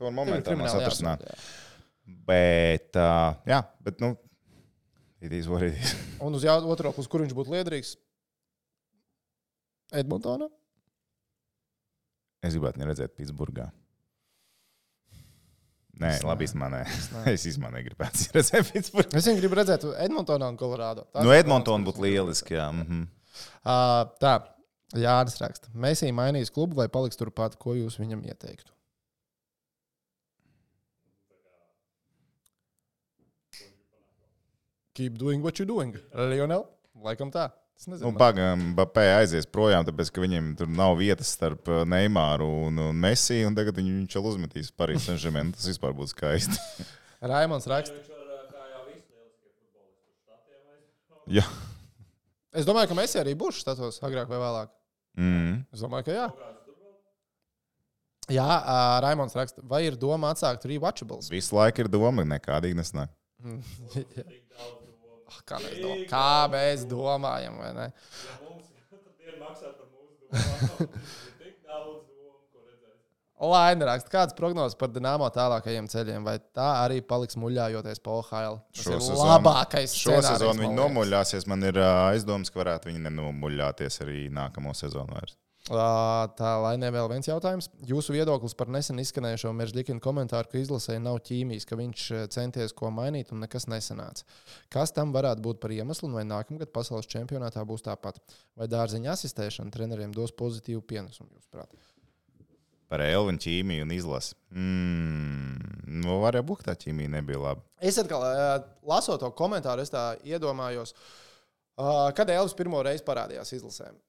C: to momentā mēs
A: jā.
C: Bet, uh, jā, bet, nu, it is what it is.
A: Un uz jau- otro pusi, kur viņš būtu liederīgs? Edmontonā?
C: Es gribētu redzēt Pitsburgā. Nē,
A: Es
C: labi, īstenībā nē. Es īstenībā negribu redzēt Pitsburgā.
A: Es viņu gribu redzēt Edmontonā un Kolorādo. Tas
C: Nu,
A: komandas,
C: būtu lieliski, jā. Mhm.
A: Uh, tā, Jānis raksta. Mēsī mainīs klubu vai paliks turpat, ko jūs viņam ieteiktu? Keep doing what you doing. Lionel, laikam tā.
C: Nu, Pagaidām, Bapē aizies projām, tāpēc, ka viņiem tur nav vietas starp uh, Neimāru un, un Messi, un tagad viņu viņš jau uzmetīs Parīzes Saint-Germain. Tas vispār būtu skaisti.
A: Raimons raksta.
C: Jā.
A: Es domāju, ka mēs arī būšu status agrāk vai vēlāk.
C: Mm.
A: Es domāju, ka jā. Jā, uh, Raimons raksta. Vai ir doma atsākt rewatchables?
C: Visu laiku ir doma, nekādīgi nesnāk.
B: Tik daudz domu.
A: Ah, Kā mēs, dom kā mēs domājam, vai ne?
B: Ja mums katru dienu maksā par mūsu domām, ir tik daudz domu, ko redzēt.
A: Laina raksta, kāds prognozes par Dienāmo tālākajiem ceļiem, vai tā arī paliks muļājoties pa OHL? Tas
C: Šo
A: ir
C: sezonu-
A: labākais
C: Šo
A: scenārijs,
C: sezonu
A: man
C: viņi nomuļāsies. Man ir aizdoms, ka varētu viņi nenomuļāties arī nākamo sezonu vairs.
A: Tā, lai ne vēl viens jautājums. Jūsu viedoklis par nesen izskanējušo Meržģikina komentāru, ka izlasēji nav ķīmijas, ka viņš centies ko mainīt un nekas nesanāca. Kas tam varētu būt par iemeslu, un vai nākamgad pasaules čempionātā būs tāpat? Vai dārziņa asistēšana treneriem dos pozitīvu pienesumu, jūsuprāt?
C: Par Elvinu ķīmiju un izlasi. Mm, nu, varēja būt, tā ķīmija nebija laba.
A: Es atkal, ā, lasot to komentāru, es tā iedomājos, kad Elvis pirmo reizi parādījās izlasēm.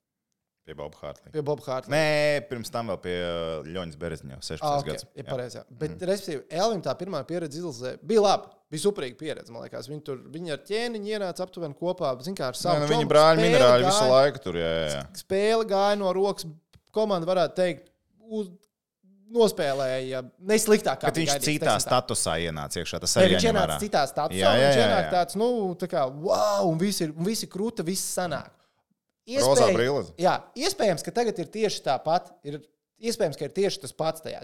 C: Pie Boba Hārtlīna.
A: Pie Boba Hārta.
C: Nē, pirms tam vēl pie uh, Ļoņas Berezņa, 16
A: Ah, okay.
C: gadus.
A: Ir pareizi. jā. Bet, mm. respektīvi, Elvim tā pirmā pieredze izlasē bija laba. Bija superīga pieredze, man liekas. Viņi tur viņi ar ķēniņu ienāca aptuveni kopā. Zin, kā ar
C: Nē,
A: savu
C: nu, viņi brāļi minerāļi
A: gāja-
C: visu laiku tur. Jā, jā, jā.
A: Spēle gāja no rokas. Komanda varētu teikt, uz, nospēlēja nesliktāk. kā
C: Bet viņš
A: gaidīts,
C: citā
A: teiksim tā.
C: statusā ienāca iekšā. Tas arī
A: viņš ienāca citā statusā.
C: Jā, jā,
A: Viņš
C: jā,
A: ienāk
C: jā.
A: tāds, nu, tā kā, wow, un viss ir, un viss ir krūta, viss sanāk.
C: Brilles.
A: Jā, iespējams, ka tagad ir tieši tāpat. Ir iespējams, ka ir tieši tas pats tajā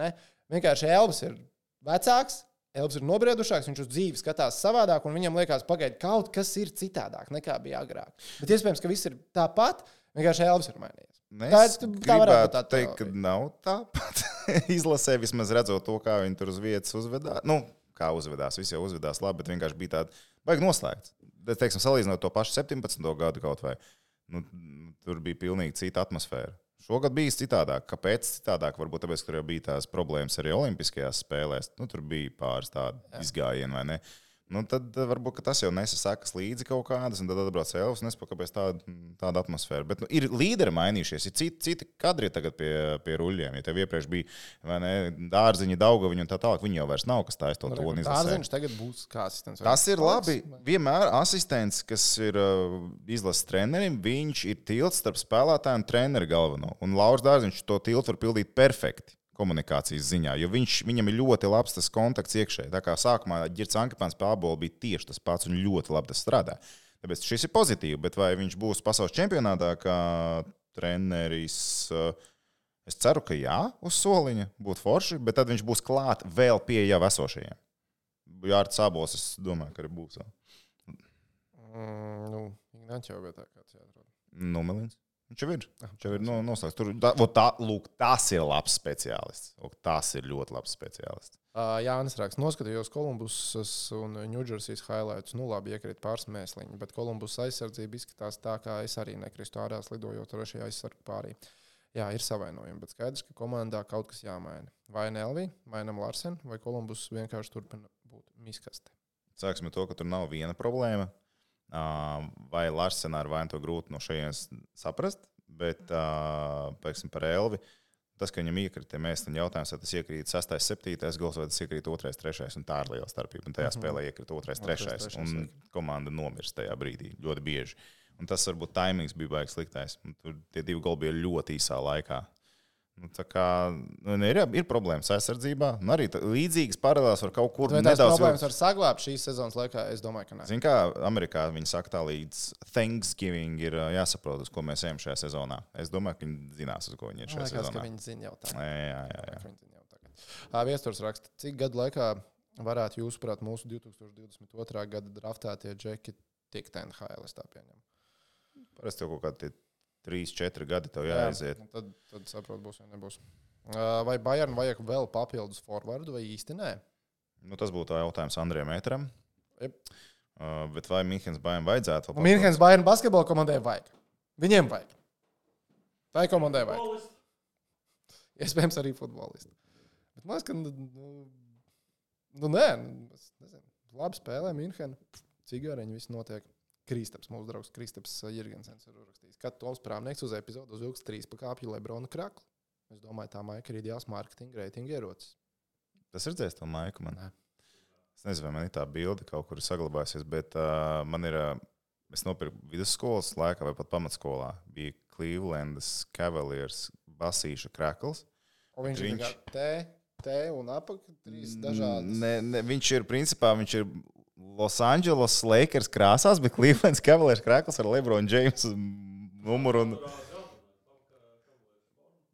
A: ne? Vienkārši Elvis ir vecāks, Elvis ir nobriedušāks, viņš uz dzīvi skatās savādāk, un viņam liekas, pagaidi, kaut kas ir citādāk nekā bija agrāk. Bet iespējams, ka viss ir tāpat, vienkārši Elvis ir mainījies.
C: Nu,
A: Tā-
C: Es
A: tā būt
C: gribētu
A: tā
C: teikt, ka nav tāpat. Izlasē vismaz redzot to, kā viņi tur uz vietas uzvedās. Nu, kā uzvedās, visi jau uzvedās labi, bet vienkārši bija tāda baigi noslēgts. Bet, teiksim, salīdzinot to pašu 17. gadu kaut vai, nu, tur bija pilnīgi cita atmosfēra. Šogad bija citādāk. Kāpēc citādāk? Varbūt tāpēc, ka tur jau bija tās problēmas arī Olimpiskajās spēlēs. Nu, tur bija pāris tādu izgājienu, vai ne? Nu, tad eh, varbūt tas jau nesasakas līdzi kaut kādas, un tad atbrauc Elvis es kāpēc tāda, tāda atmosfēra. Bet nu, ir līderi mainījušies, ir citi, citi kadri tagad pie, pie ruļļiem. Ja tev iepriekš bija ne, dārziņi, daugaviņi un tā tālāk, viņi jau vairs nav, kas tā ir to toni.
A: Dārziņš tagad būs kā asistents.
C: Tas ir labi. Vienmēr asistents, kas ir uh, izlases trenerim, viņš ir tilts starp spēlētāju un treneru galveno. Un Lauris Dārziņš to tiltu var pildīt perfekti komunikācijas ziņā, jo viņš, viņam ir ļoti labs tas kontakts iekšēji. Tā kā sākumā Girts Ankepāns pie abola bija tieši tas pats un ļoti labi tas strādā. Tāpēc šis ir pozitīvi, bet vai viņš būs pasaules čempionātā kā treneris? uh, Es ceru, ka jā, uz soliņa būtu forši, bet tad viņš būs klāt vēl pie jau esošajiem. Jā, ar cēlos es domāju, ka arī būs. vēl.
A: Mm, nu, Ignacio vietā kāds jāatrod.
C: Numelins. Viņš jau ir. Viņš jau ir no, noslēgts. Tur, tā, tā, lūk, tas ir labs speciālists. Lūk, tas ir ļoti labs speciālists.
A: Uh, Jā, Nē, raksts. Noskatījos Kolumbusas un Ņūdžersijas highlights. Nu, labi, iekrīt pāris mēsliņi, bet Kolumbus aizsardzība izskatās tā, kā es arī nekristu ārā lidojot trešajā aizsargu pārī. Jā, ir savainojumi, bet skaidrs, ka komandā kaut kas jāmaina. Vai Nelvi, mainam Larsen, vai Kolumbus vienkārši turpina būt miskaste.
C: Sāksim ar to, ka tur nav viena problēma. Vai Larsenā ar vainu to grūti no šejienes saprast, bet, ā, teiksim, par Elvi. Tas, ka viņam iekrita, mēs tam jautājām, vai tas iekrīt 6, 7, gols vai tas iekrīt 2, 3, un tā ir liela starpība. Un tajā
A: Mhm.
C: spēlē iekrita 2,
A: Otrais,
C: 3,
A: trešais,
C: un komanda nomirst tajā brīdī ļoti bieži. Un tas varbūt taimings bija baigs sliktais. Un Tur tie divi goli bija ļoti īsā laikā. Nu, tā kā nu, ir, ir problēmas aizsardzībā, un arī līdzīgas paralēlas var kaut kur nedaudz
A: problēmas var saglabāt šīs sezonas laikā? Es domāju, ka nē.
C: Ziniet, kā Amerikā viņi saka, tā līdz Thanksgiving ir jāsaprot, uz ko mēs ejam šajā sezonā. Es domāju, ka viņi zinās, uz ko viņi ir šajā
A: liekas, ka
C: sezonā.
A: viņi zina jau tā.
C: Jā, jā, jā. jā.
A: Viņi zina jau tagad. Ā, Viesturs raksta, cik gadu laikā varētu jūsuprāt mūsu 2022. gada draftētie džeki tikt NHL?
C: Parasti jau kaut kādi 3, 4 gadi tev jāaiziet.
A: un Tad, tad saprotu, būs vai nebūs. Ā, Vai Bayern vajag vēl papildus forwardu vai īsti nē?
C: Nu, tas būtu jautājums Andrijam Mēteram.
A: Jep.
C: Uh, bet vai Mihens Bājam vajadzētu? vēl
A: Mīnhens Bayern basketbola komandai vajag. Viņiem vajag. Tā ir komandai vajag. Iespējams, arī futbolisti. Bet man liekas, ka. Nu, nu nē, nu. Labi spēlē Mīnhena. Cigāriņi viss notiek. Kristaps, mūsu draugs Kristaps Jirgensens ir uzrakstījis, ka Toms Prāmnieks uz epizodu uzvilks trīs pakāpju Lebrona kraklu. Es domāju, tā maika ir ideāls mārketinga reitinga ierocis.
C: Tas ir dzēsts, to maiku man.
A: Nē.
C: Es nezinu, vai man ir tā bilde kaut kur saglabājusies, bet uh, man ir. Uh, es nopirku vidusskolas laikā, vai pat pamatskolā. Bija Clevelandas Cavaliers basīša krakls.
A: Un viņš, viņš... Ir T, T un apakš trīs dažādas.
C: Ne, ne, viņš ir principā viņš ir Losandželos Lakers krāsās, bet Clevelands Cavaliers krāklis ar Lebronu Džeimsu numuru. Un...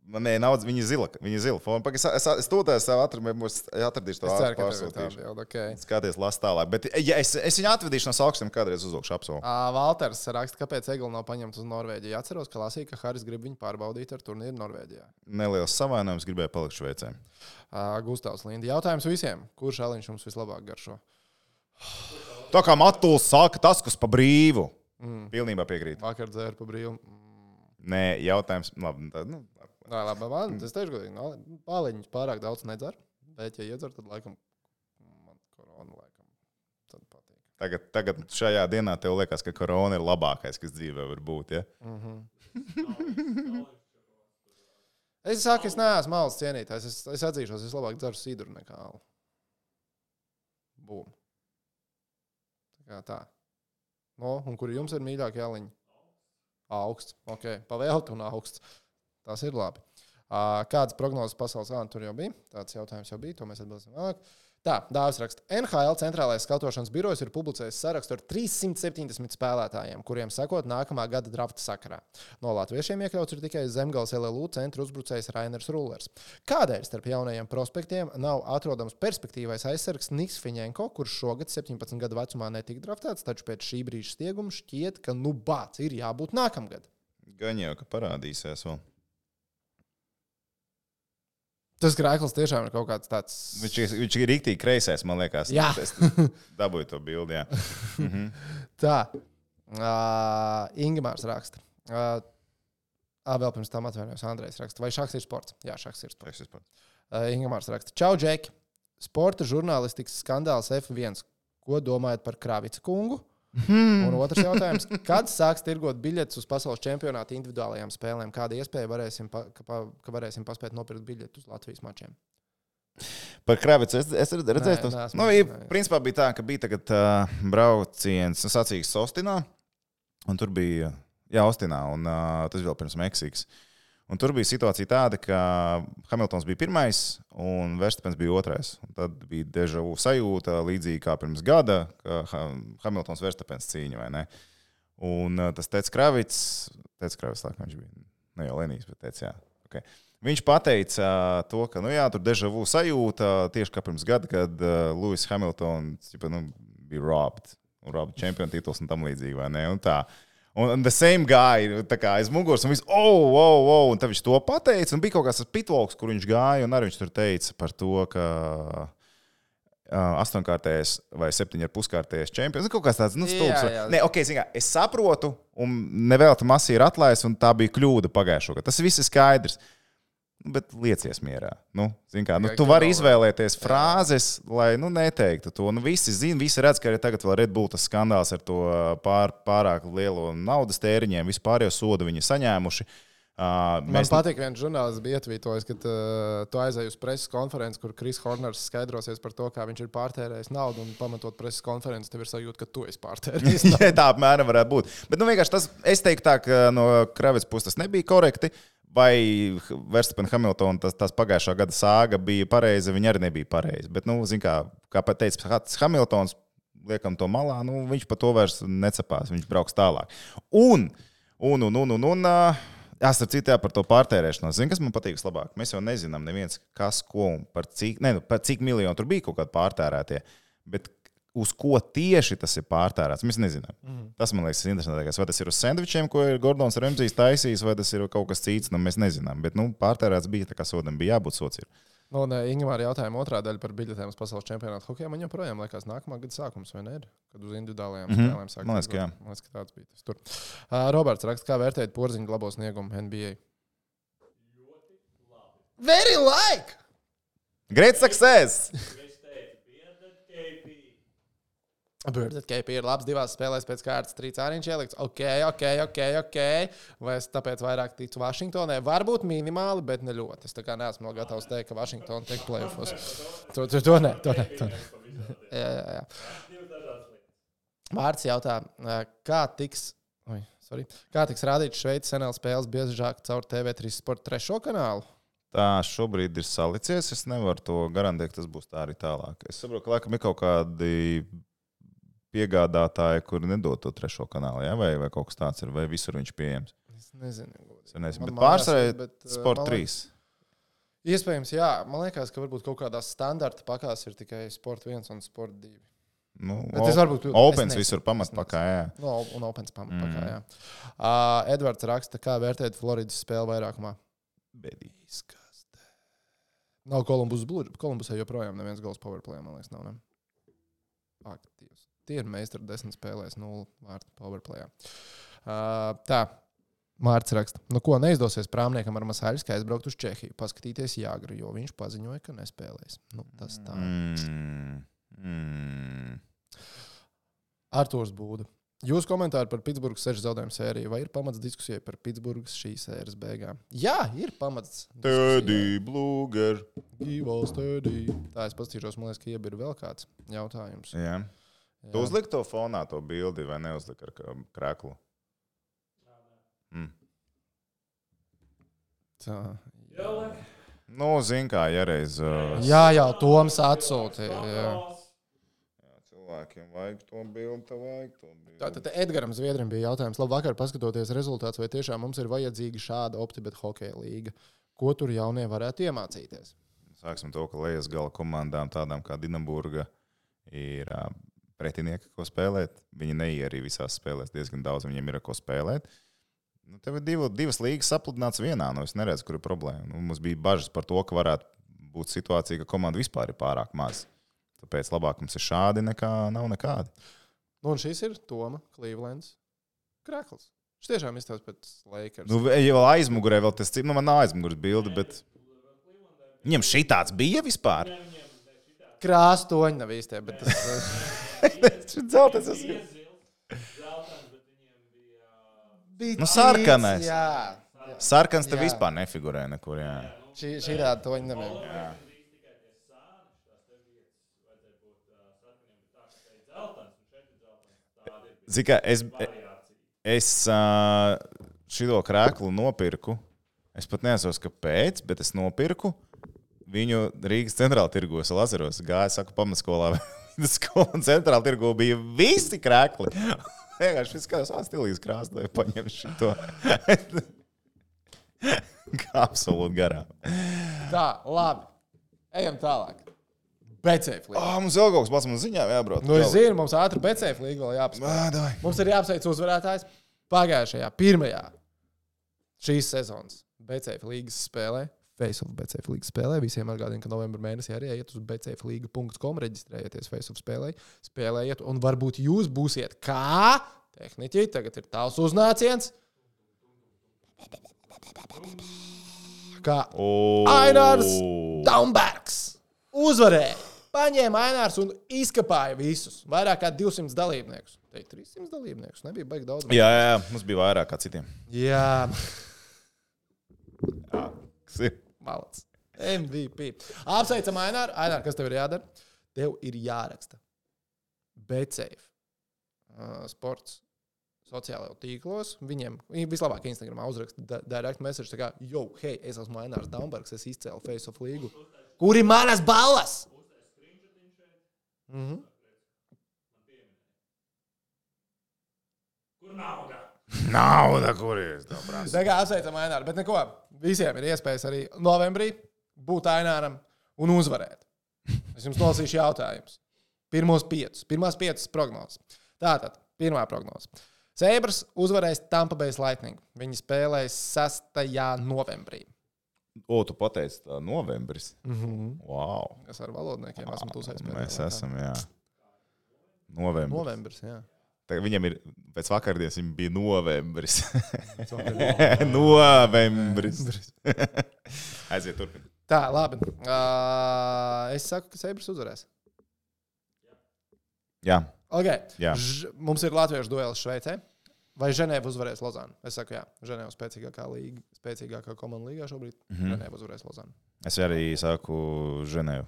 C: Man nē, nav viņa zila. Viņa zila. Fona. Pagaid, Es, es, es tūlīt sev atradīšu, atradīšu to
A: tā
C: pārsūtīšu.
A: Okay.
C: Skaties, las tālāk. Bet, ja es, es viņu atvedīšu no augstiem, kādreiz uzvilkšu apsolu.
A: Ā, Valters raksta, kāpēc Eglis nav paņemts uz Norvēģiju. Atceros, ka lasīju, ka Haris grib viņu pārbaudīt ar turnīru Norvēģijā.
C: Neliels savainojums, gribēju palikt Šveicē.
A: Ā, Gustavs Lindi. Jautājums visiem. Kurš aliņš jums vislabāk garšo?
C: Tā kā Matūls saka, tas, kas pa brīvu. Mm. Pilnībā piekrīt.
A: Vakar dzēru pa brīvu. Mm.
C: Nē, jautājums. Labi, tad, nu,
A: Nā, labi, man, es teikšu, godīgi, no, pāliņus pārāk daudz nedzer. Bet, ja iedzer, tad laikam man korona laikam tad patīk.
C: tagad, tagad šajā dienā tev liekas, ka korona ir labākais, kas dzīvē var būt. Ja?
A: Es saku, es neesmu malas cienītājs. Es, es atzīšos, es labāk dzeru sīdru nekā alu. Bum. Kā tā. No, un kur jums ir mīļākie aliņi? Augsts. Ok, pavēlt un augsts. Tas ir labi. Kādas prognozes pasaules gāna tur jau bija? Tāds jautājums jau bija, to mēs atbildēsim vēlāk. Tā, Dāvis raksta. NHL centrālais skatošanas birojs ir publicējis sarakstu ar 370 spēlētājiem, kuriem sekot nākamā gada drafta sakarā. No latviešiem iekļauts ir tikai Zemgals LLU centra uzbrucējs Rainers Rullers. Kādēļ starp jaunajiem prospektiem nav atrodams perspektīvais aizsargs Niks Fiņenko, kurš šogad 17 gadu vecumā netika draftēts, taču pēc šī brīža stieguma šķiet, ka nu bāts ir jābūt nākamgad.
C: Gan jau, ka parādīsies vēl.
A: Tas grēklis tiešām ir kaut kāds tāds.
C: Viņš, viņš ir rīktīgi kreisais, man liekas.
A: Jā.
C: Es dabūju to bildi. jā.
A: Tā. Uh, Ingūns raksta. Uh, vēl pirms tam atvainojos, Andrejs raksta. Vai šachs ir sports? Jā, šachs ir sports.
C: Pat-
A: Uh, Ingūns raksta. Čau, Džeki! Sporta žurnālistikas skandāls F1. Ko domājat par Kravica kungu?
C: Hmm.
A: Un otrs jautājums, kad sāks tirgot biļetes uz pasaules čempionāta individuālajām spēlēm? Kāda iespēja varēsim, pa, ka, ka varēsim paspēt nopirkt biļetes uz Latvijas mačiem?
C: Par Kravicu es, es redzēju,
A: Nē, neesmu
C: Nu,
A: redzējis.
C: principā bija tā, ka bija tagad uh, brauciens, nu, sacīks Ostinā, un tur bija, jā, Ostinā, un uh, tas vēl pirms Meksikas. Un tur bija situācija tāda, ka Hamiltons bija pirmais un Verstapens bija otrais. Un tad bija deja vu sajūta, līdzīgi kā pirms gada, ka Ha- Hamiltons Verstapens cīņa, vai ne? Un uh, tas teica Kravits, teica Kravits, laikam viņš bija, ne jau Lenijas, bet teica, jā. Okay. Viņš pateica uh, to, ka, nu jā, tur deja vu sajūta tieši kā pirms gada, kad uh, Lewis Hamiltons ķipa, nu, bija robbed, un robbed čempionu tituls un tam līdzīgi? Un tā. Un, un the same guy, kā aiz muguras, un viss, oh, oh, oh, un tad viņš to pateica, un bija kaut kāds tas pitvalks, kur viņš gāja, un arī viņš tur teica par to, ka uh, astoņkārtējs vai septiņkārtējs čempions. Nu, kaut kāds tāds, nu, stulbs. Nē, ok, zin, kā, es saprotu, un nevēlta masī ir atlaists, un tā bija kļūda pagājušajā gadā. Tas viss ir skaidrs. Bet liecies mierā. Nu, kā, nu, tu vari izvēlēties frāzes, lai nu, neteiktu to. Nu, visi zina, visi redz, ka arī tagad vēl Red Bull tas skandāls ar to pār, pārāk lielo naudas tēriņiem. Vispār jau sodu viņi saņēmuši. Uh,
A: Man Mēs... patīk, viens žurnālists bija ietvītojis, ka uh, tu aizēji uz preses konferenci, kur Kris Horners skaidrosies par to, kā viņš ir pārtērējis naudu. Un pamatot preses konferenci, tev ir sajūta, ka tu esi pārtērējis.
C: Tā apmēram varētu būt. Bet, nu, tas, es teiktu, tā, ka no Kravas puses tas nebija korekti. Vai Verstapēna Hamiltona tas, tas pagājušā gada sāga bija pareiza, viņa arī nebija pareiza. Bet, nu, kā, kā teica Hamiltons, liekam to malā, nu, viņš par to vairs necepās, viņš brauks tālāk. Un, un, un, un, un, un Jā, starp citu, jā, par to pārtērēšanos. Zini, kas man patīk vislabāk? Mēs jau nezinām, neviens, kas, ko un par cik, ne, nu, par cik miljonu tur bija kaut kādi pārtērētie. Bet uz ko tieši tas ir pārtērēts, mēs nezinām. Mm. Tas man liekas interesantākais. Vai tas ir uz sandvičiem, ko ir Gordons Remzijs taisījis, vai tas ir kaut kas cits, nu mēs nezinām. Bet nu, pārtērēts bija, tā kā sodam bija jābūt sociālam.
A: Nu, un Ingūna jautājuma otrā daļa par biļetēm uz pasaules čempionātu hokeja. Man joprojām liekas, nākamā gada sākums, vai ne? Ir? Kad uz individuālajām
C: Mhm.
A: spēlēm sākās.
C: Man liekas, ka jā.
A: Man liekas, ka tāds bija tas tur. Uh, Roberts raksta, kā vērtēt porziņu labo sniegumu NBA. Very like!
C: Great success!
B: Viņš teica, piedod KP.
A: Birds KP ir labs divās spēlēs pēc kārtas, trīs āriņš ielikts. Ok, ok, ok, ok. Vai es tāpēc vairāk ticu Vašingtonai? Varbūt minimāli, bet ne ļoti. Es tā kā neesmu gatavs teikt, ka Vašingtona tiek plēfos. To, to, to ne, to ne. To ne. Jā, jā, jā. Vārds jautā, kā tiks, oi, sorry, kā tiks rādīts Šveices senēl spēles biežāk caur TV3 sporta trešo kanālu?
C: Tā šobrīd ir salicies. Es nevaru to garantēt, ka tas būs tā arī tālāk. Es saprotu, ka laikam ir kaut kādi piegādātāji, kuri nedod to trešo kanālu, ja? vai, vai kaut kas tāds ir, vai visur viņš pieejams.
A: Es nezinu. Man
C: bet pārsvarā
A: ā,
C: Sport
A: man
C: 3.
A: Iespējams, jā. Man liekas, ka varbūt kaut kādās standarta pakās ir tikai Sport 1 un Sport 2.
C: Nu,
A: Bet es varbūt kļūdos.
C: Opens
A: Es nezinu.
C: visur pamatpakā, jā.
A: No, un Opens pamatpakā,
C: Mm.
A: jā. Uh, Edvards raksta, kā vērtēt Floridas spēli vairākumā.
C: Bedīs.
A: Nav Kolumbus Blue. Kolumbusē joprojām neviens gols powerplay, man liekas, nav. Ne? Aktīvs. Tie ir meistari desmit spēlēs, nulle vārtu powerplayā. Uh, tā. Mārcis raksta, nu ko neizdosies prāmniekam ar Masaļsku aizbraukt uz Čehiju, paskatīties Jāgru, jo viņš paziņoja, ka nespēlēs. Nu, tas tā.
C: Mm. Mm.
A: Artūrs Būda. Jūsu komentāri par Pitsburgas sešu zaudējumu sēriju, vai ir pamats diskusijai par Pitsburgas šīs sērijas beigām? Jā, ir pamats.
C: Teddy Blūger.
A: Gīvals, tēdī. Tā es paskatīšos, man liekas, ka iebi ir vēl kāds jautājums.
C: Jā.
A: Jā.
C: Tu uzliki to fonā, to bildi, vai neuzliki ar krēklu? Mm.
A: Tā.
B: Jā.
C: Nu, zin kā, ja reiz. Uh,
A: Jā, jā, Toms atsūtīja. Jā.
C: jā, cilvēkiem vajag to bildi, tev vajag to bildi.
A: Tātad Edgars Zviedrim bija jautājums, labvakar, paskatoties rezultātus, vai tiešām mums ir vajadzīga šāda optibeta hokeja līga. Ko tur jaunie varētu iemācīties?
C: Sāksim to, ka lejas gala komandām, tādām kā Dienamburga, ir uh, pretinieki, ko spēlēt. Viņi neiet arī visās spēlēs, diezgan daudz viņiem ir ko spēlēt. Nu, tev ir divu, divas līgas sapludināts vienā. Nu, es neredzu, kur ir problēma. Nu, mums bija bažas par to, ka varētu būt situācija, ka komanda vispār ir pārāk maz. Tāpēc labāk mums ir šādi nekā nav nekādi.
A: Nu, un šis ir Toma Clevelands Krakls. Viņš tiešām izstāsta pēc Lakers.
C: Nu, ja vēl aizmugurē vēl tas cits, nu, man nav aizmugures bilde, bet viņam šī tāds bija vispār.
A: Krāstoņi nav īstie, bet tas.
C: Šis dzeltens es-
B: Bija
C: Nu, sarkanais.
A: Jā,
C: Sarkans te vispār nefigurē nekur. Jā.
A: šī, šī viņa
B: tā, ka te ir ir ir bija
C: Zini, kā es, es šo krēklu nopirku. Es pat nesaprotu, kāpēc, bet es nopirku viņu Rīgas centrālajā tirgos, Lazaros. Gāju, saku, pamatskolā. Vidusskola un centrālajā tirgū bija visi krēkli. Vienkārši viss kā savā stilīs krāsā, lai paņemtu šo. Kā absolūti garām.
A: Tā, labi. Ejam tālāk. Becēflī.
C: Oh, mums vēl kaut kas pats mums ziņā jābrauc.
A: Nu, es zinu, mums ātri becēflī vēl
C: davai.
A: Mums ir jāapsveic uzvarētājs pagājušajā, pirmajā šīs sezonas BCF līgas spēlē. Faceoff BCF līgas spēlē. Visiem atgādina, ka novembrī mēnesī arī iet uz bcfliga.com, reģistrējieties Faceoff spēlē, spēlējiet, un varbūt jūs būsiet kā tehniķi. Tagad ir tavs uznāciens. Kā Ainārs Daunbergs uzvarēja. Paņēma Ainārs un izkapāja visus. Vairāk kā 200 dalībniekus. Teikt, 300 dalībniekus. Nebija baigi daudz.
C: Jā, jā, jā, mums bija vairāk kā citiem.
A: Jā.
C: Kas ir?
A: Malacis. MVP. Apsveicam, Ainār. Ainār, kas tev ir jādara? Tev ir jāraksta. BCF. Uh, sports. Sociālajā tīklos. Viņiem vislabāk Instagramā uzraksta direct message. Kā, yo, hei, es esmu Ainārs Daunbergs, es izcēlu Face of Līgu. Kur ir manas balvas? Mhm.
B: Kur nauda?
C: Nauda, kur ir? Tā
A: kā apsveicam Aināru. Bet neko, visiem ir iespējas arī novembrī būt Aināram un uzvarēt. Es jums nolasīšu jautājumus. Pirmos piecus, pirmās piecas prognozes. Tātad, pirmā prognoze. Sēbras uzvarēs Tampa Bay Lightning. Viņi spēlēs 6. novembrī.
C: O, tu pateici, tā novembris.
A: Mm -hmm.
C: Wow.
A: Es ar valodniekiem esmu pēdējā
C: Mēs esam, jā. Novembris.
A: Novembris, jā.
C: Tagad viņam ir, pēc vakardienas viņam bija novembris. novembris. Aiziet, turpini.
A: Tā, labi. Uh, es saku, ka Sēbras uzvarēs.
C: Jā,
A: Okay.
C: Jā.
A: Ž, mums ir latviešu duels Šveicē. Vai Ženēva uzvarēs Lozānu? Es saku, jā, Ženēva spēcīgākā līga, spēcīgākā komanda līgā šobrīd. Mm. -hmm. Ženēva uzvarēs Lozānu.
C: es arī saku Ženēvu.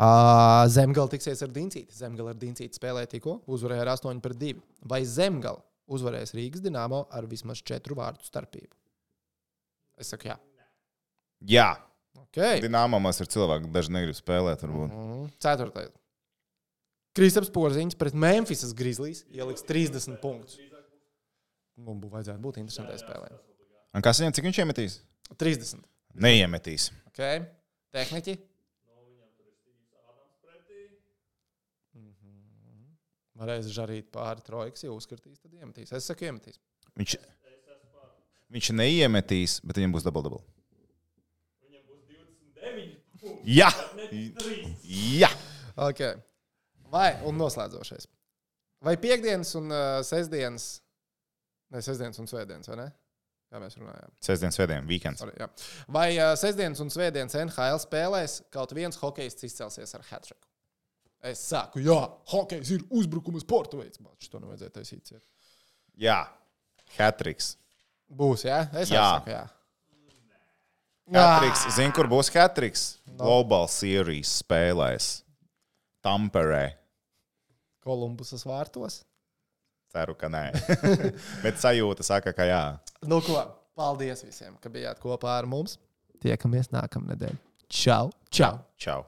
A: Uh, Zemgala tiksies ar Diencīti. Zemgala ar Diencīti spēlēja tikko, uzvarēja ar 8 pret 2. Vai Zemgala uzvarēs Rīgas dīnāmo ar vismaz 4 vārdu starpību? Es saku, jā.
C: Jā,
A: Okay.
C: Dināmās ir cilvēki, daži negrib spēlēt. Varbūt.
A: Mm, ceturtais. Kristaps Porziņš pret Memphisas Grizzlies ieliks 30 punktus. Mums būtu vajadzētu būt interesantai spēlē.
C: Un kas viņam, cik viņš iemetīs?
A: 30.
C: Neiemetīs.
A: Okay. Tehniķi. Varēs žarīt pāri trojkas, ja uzskatīs, tad iemetīs. Es saku, iemetīs.
C: Viņš, viņš neiemetīs, bet viņam būs double double.
B: Viņam būs 29 punkti.
C: Jā,
B: Ne 3.
C: jā.
A: Okay. Vai, un noslēdzošais. Vai piekdienas un uh, sestdienas, ne sestdienas un svētdienas, vai ne? Kā mēs runājām?
C: Sestdien, svētdien, weekends.
A: Sorry, jā. Vai uh, sestdienas un svētdienas NHL spēlēs kaut viens hokejists izcelsies ar hat-tricku? Es saku, jā, hokejs ir uzbrukuma sporta veids. Bet to nevajadzēja taisīt. ciet.
C: Jā, Hatriks.
A: Būs, jā? Es
C: Jā.
A: saku, jā.
C: Hatriks. Zini, kur būs Hatriks? Global Series spēlēs. Tamperē.
A: Kolumbusas vārtos.
C: Ceru, ka nē. bet sajūta saka, ka jā.
A: Nu, ko? Paldies visiem, ka bijāt kopā ar mums. Tiekamies nākamnedēļ. Čau! Čau!
C: Čau!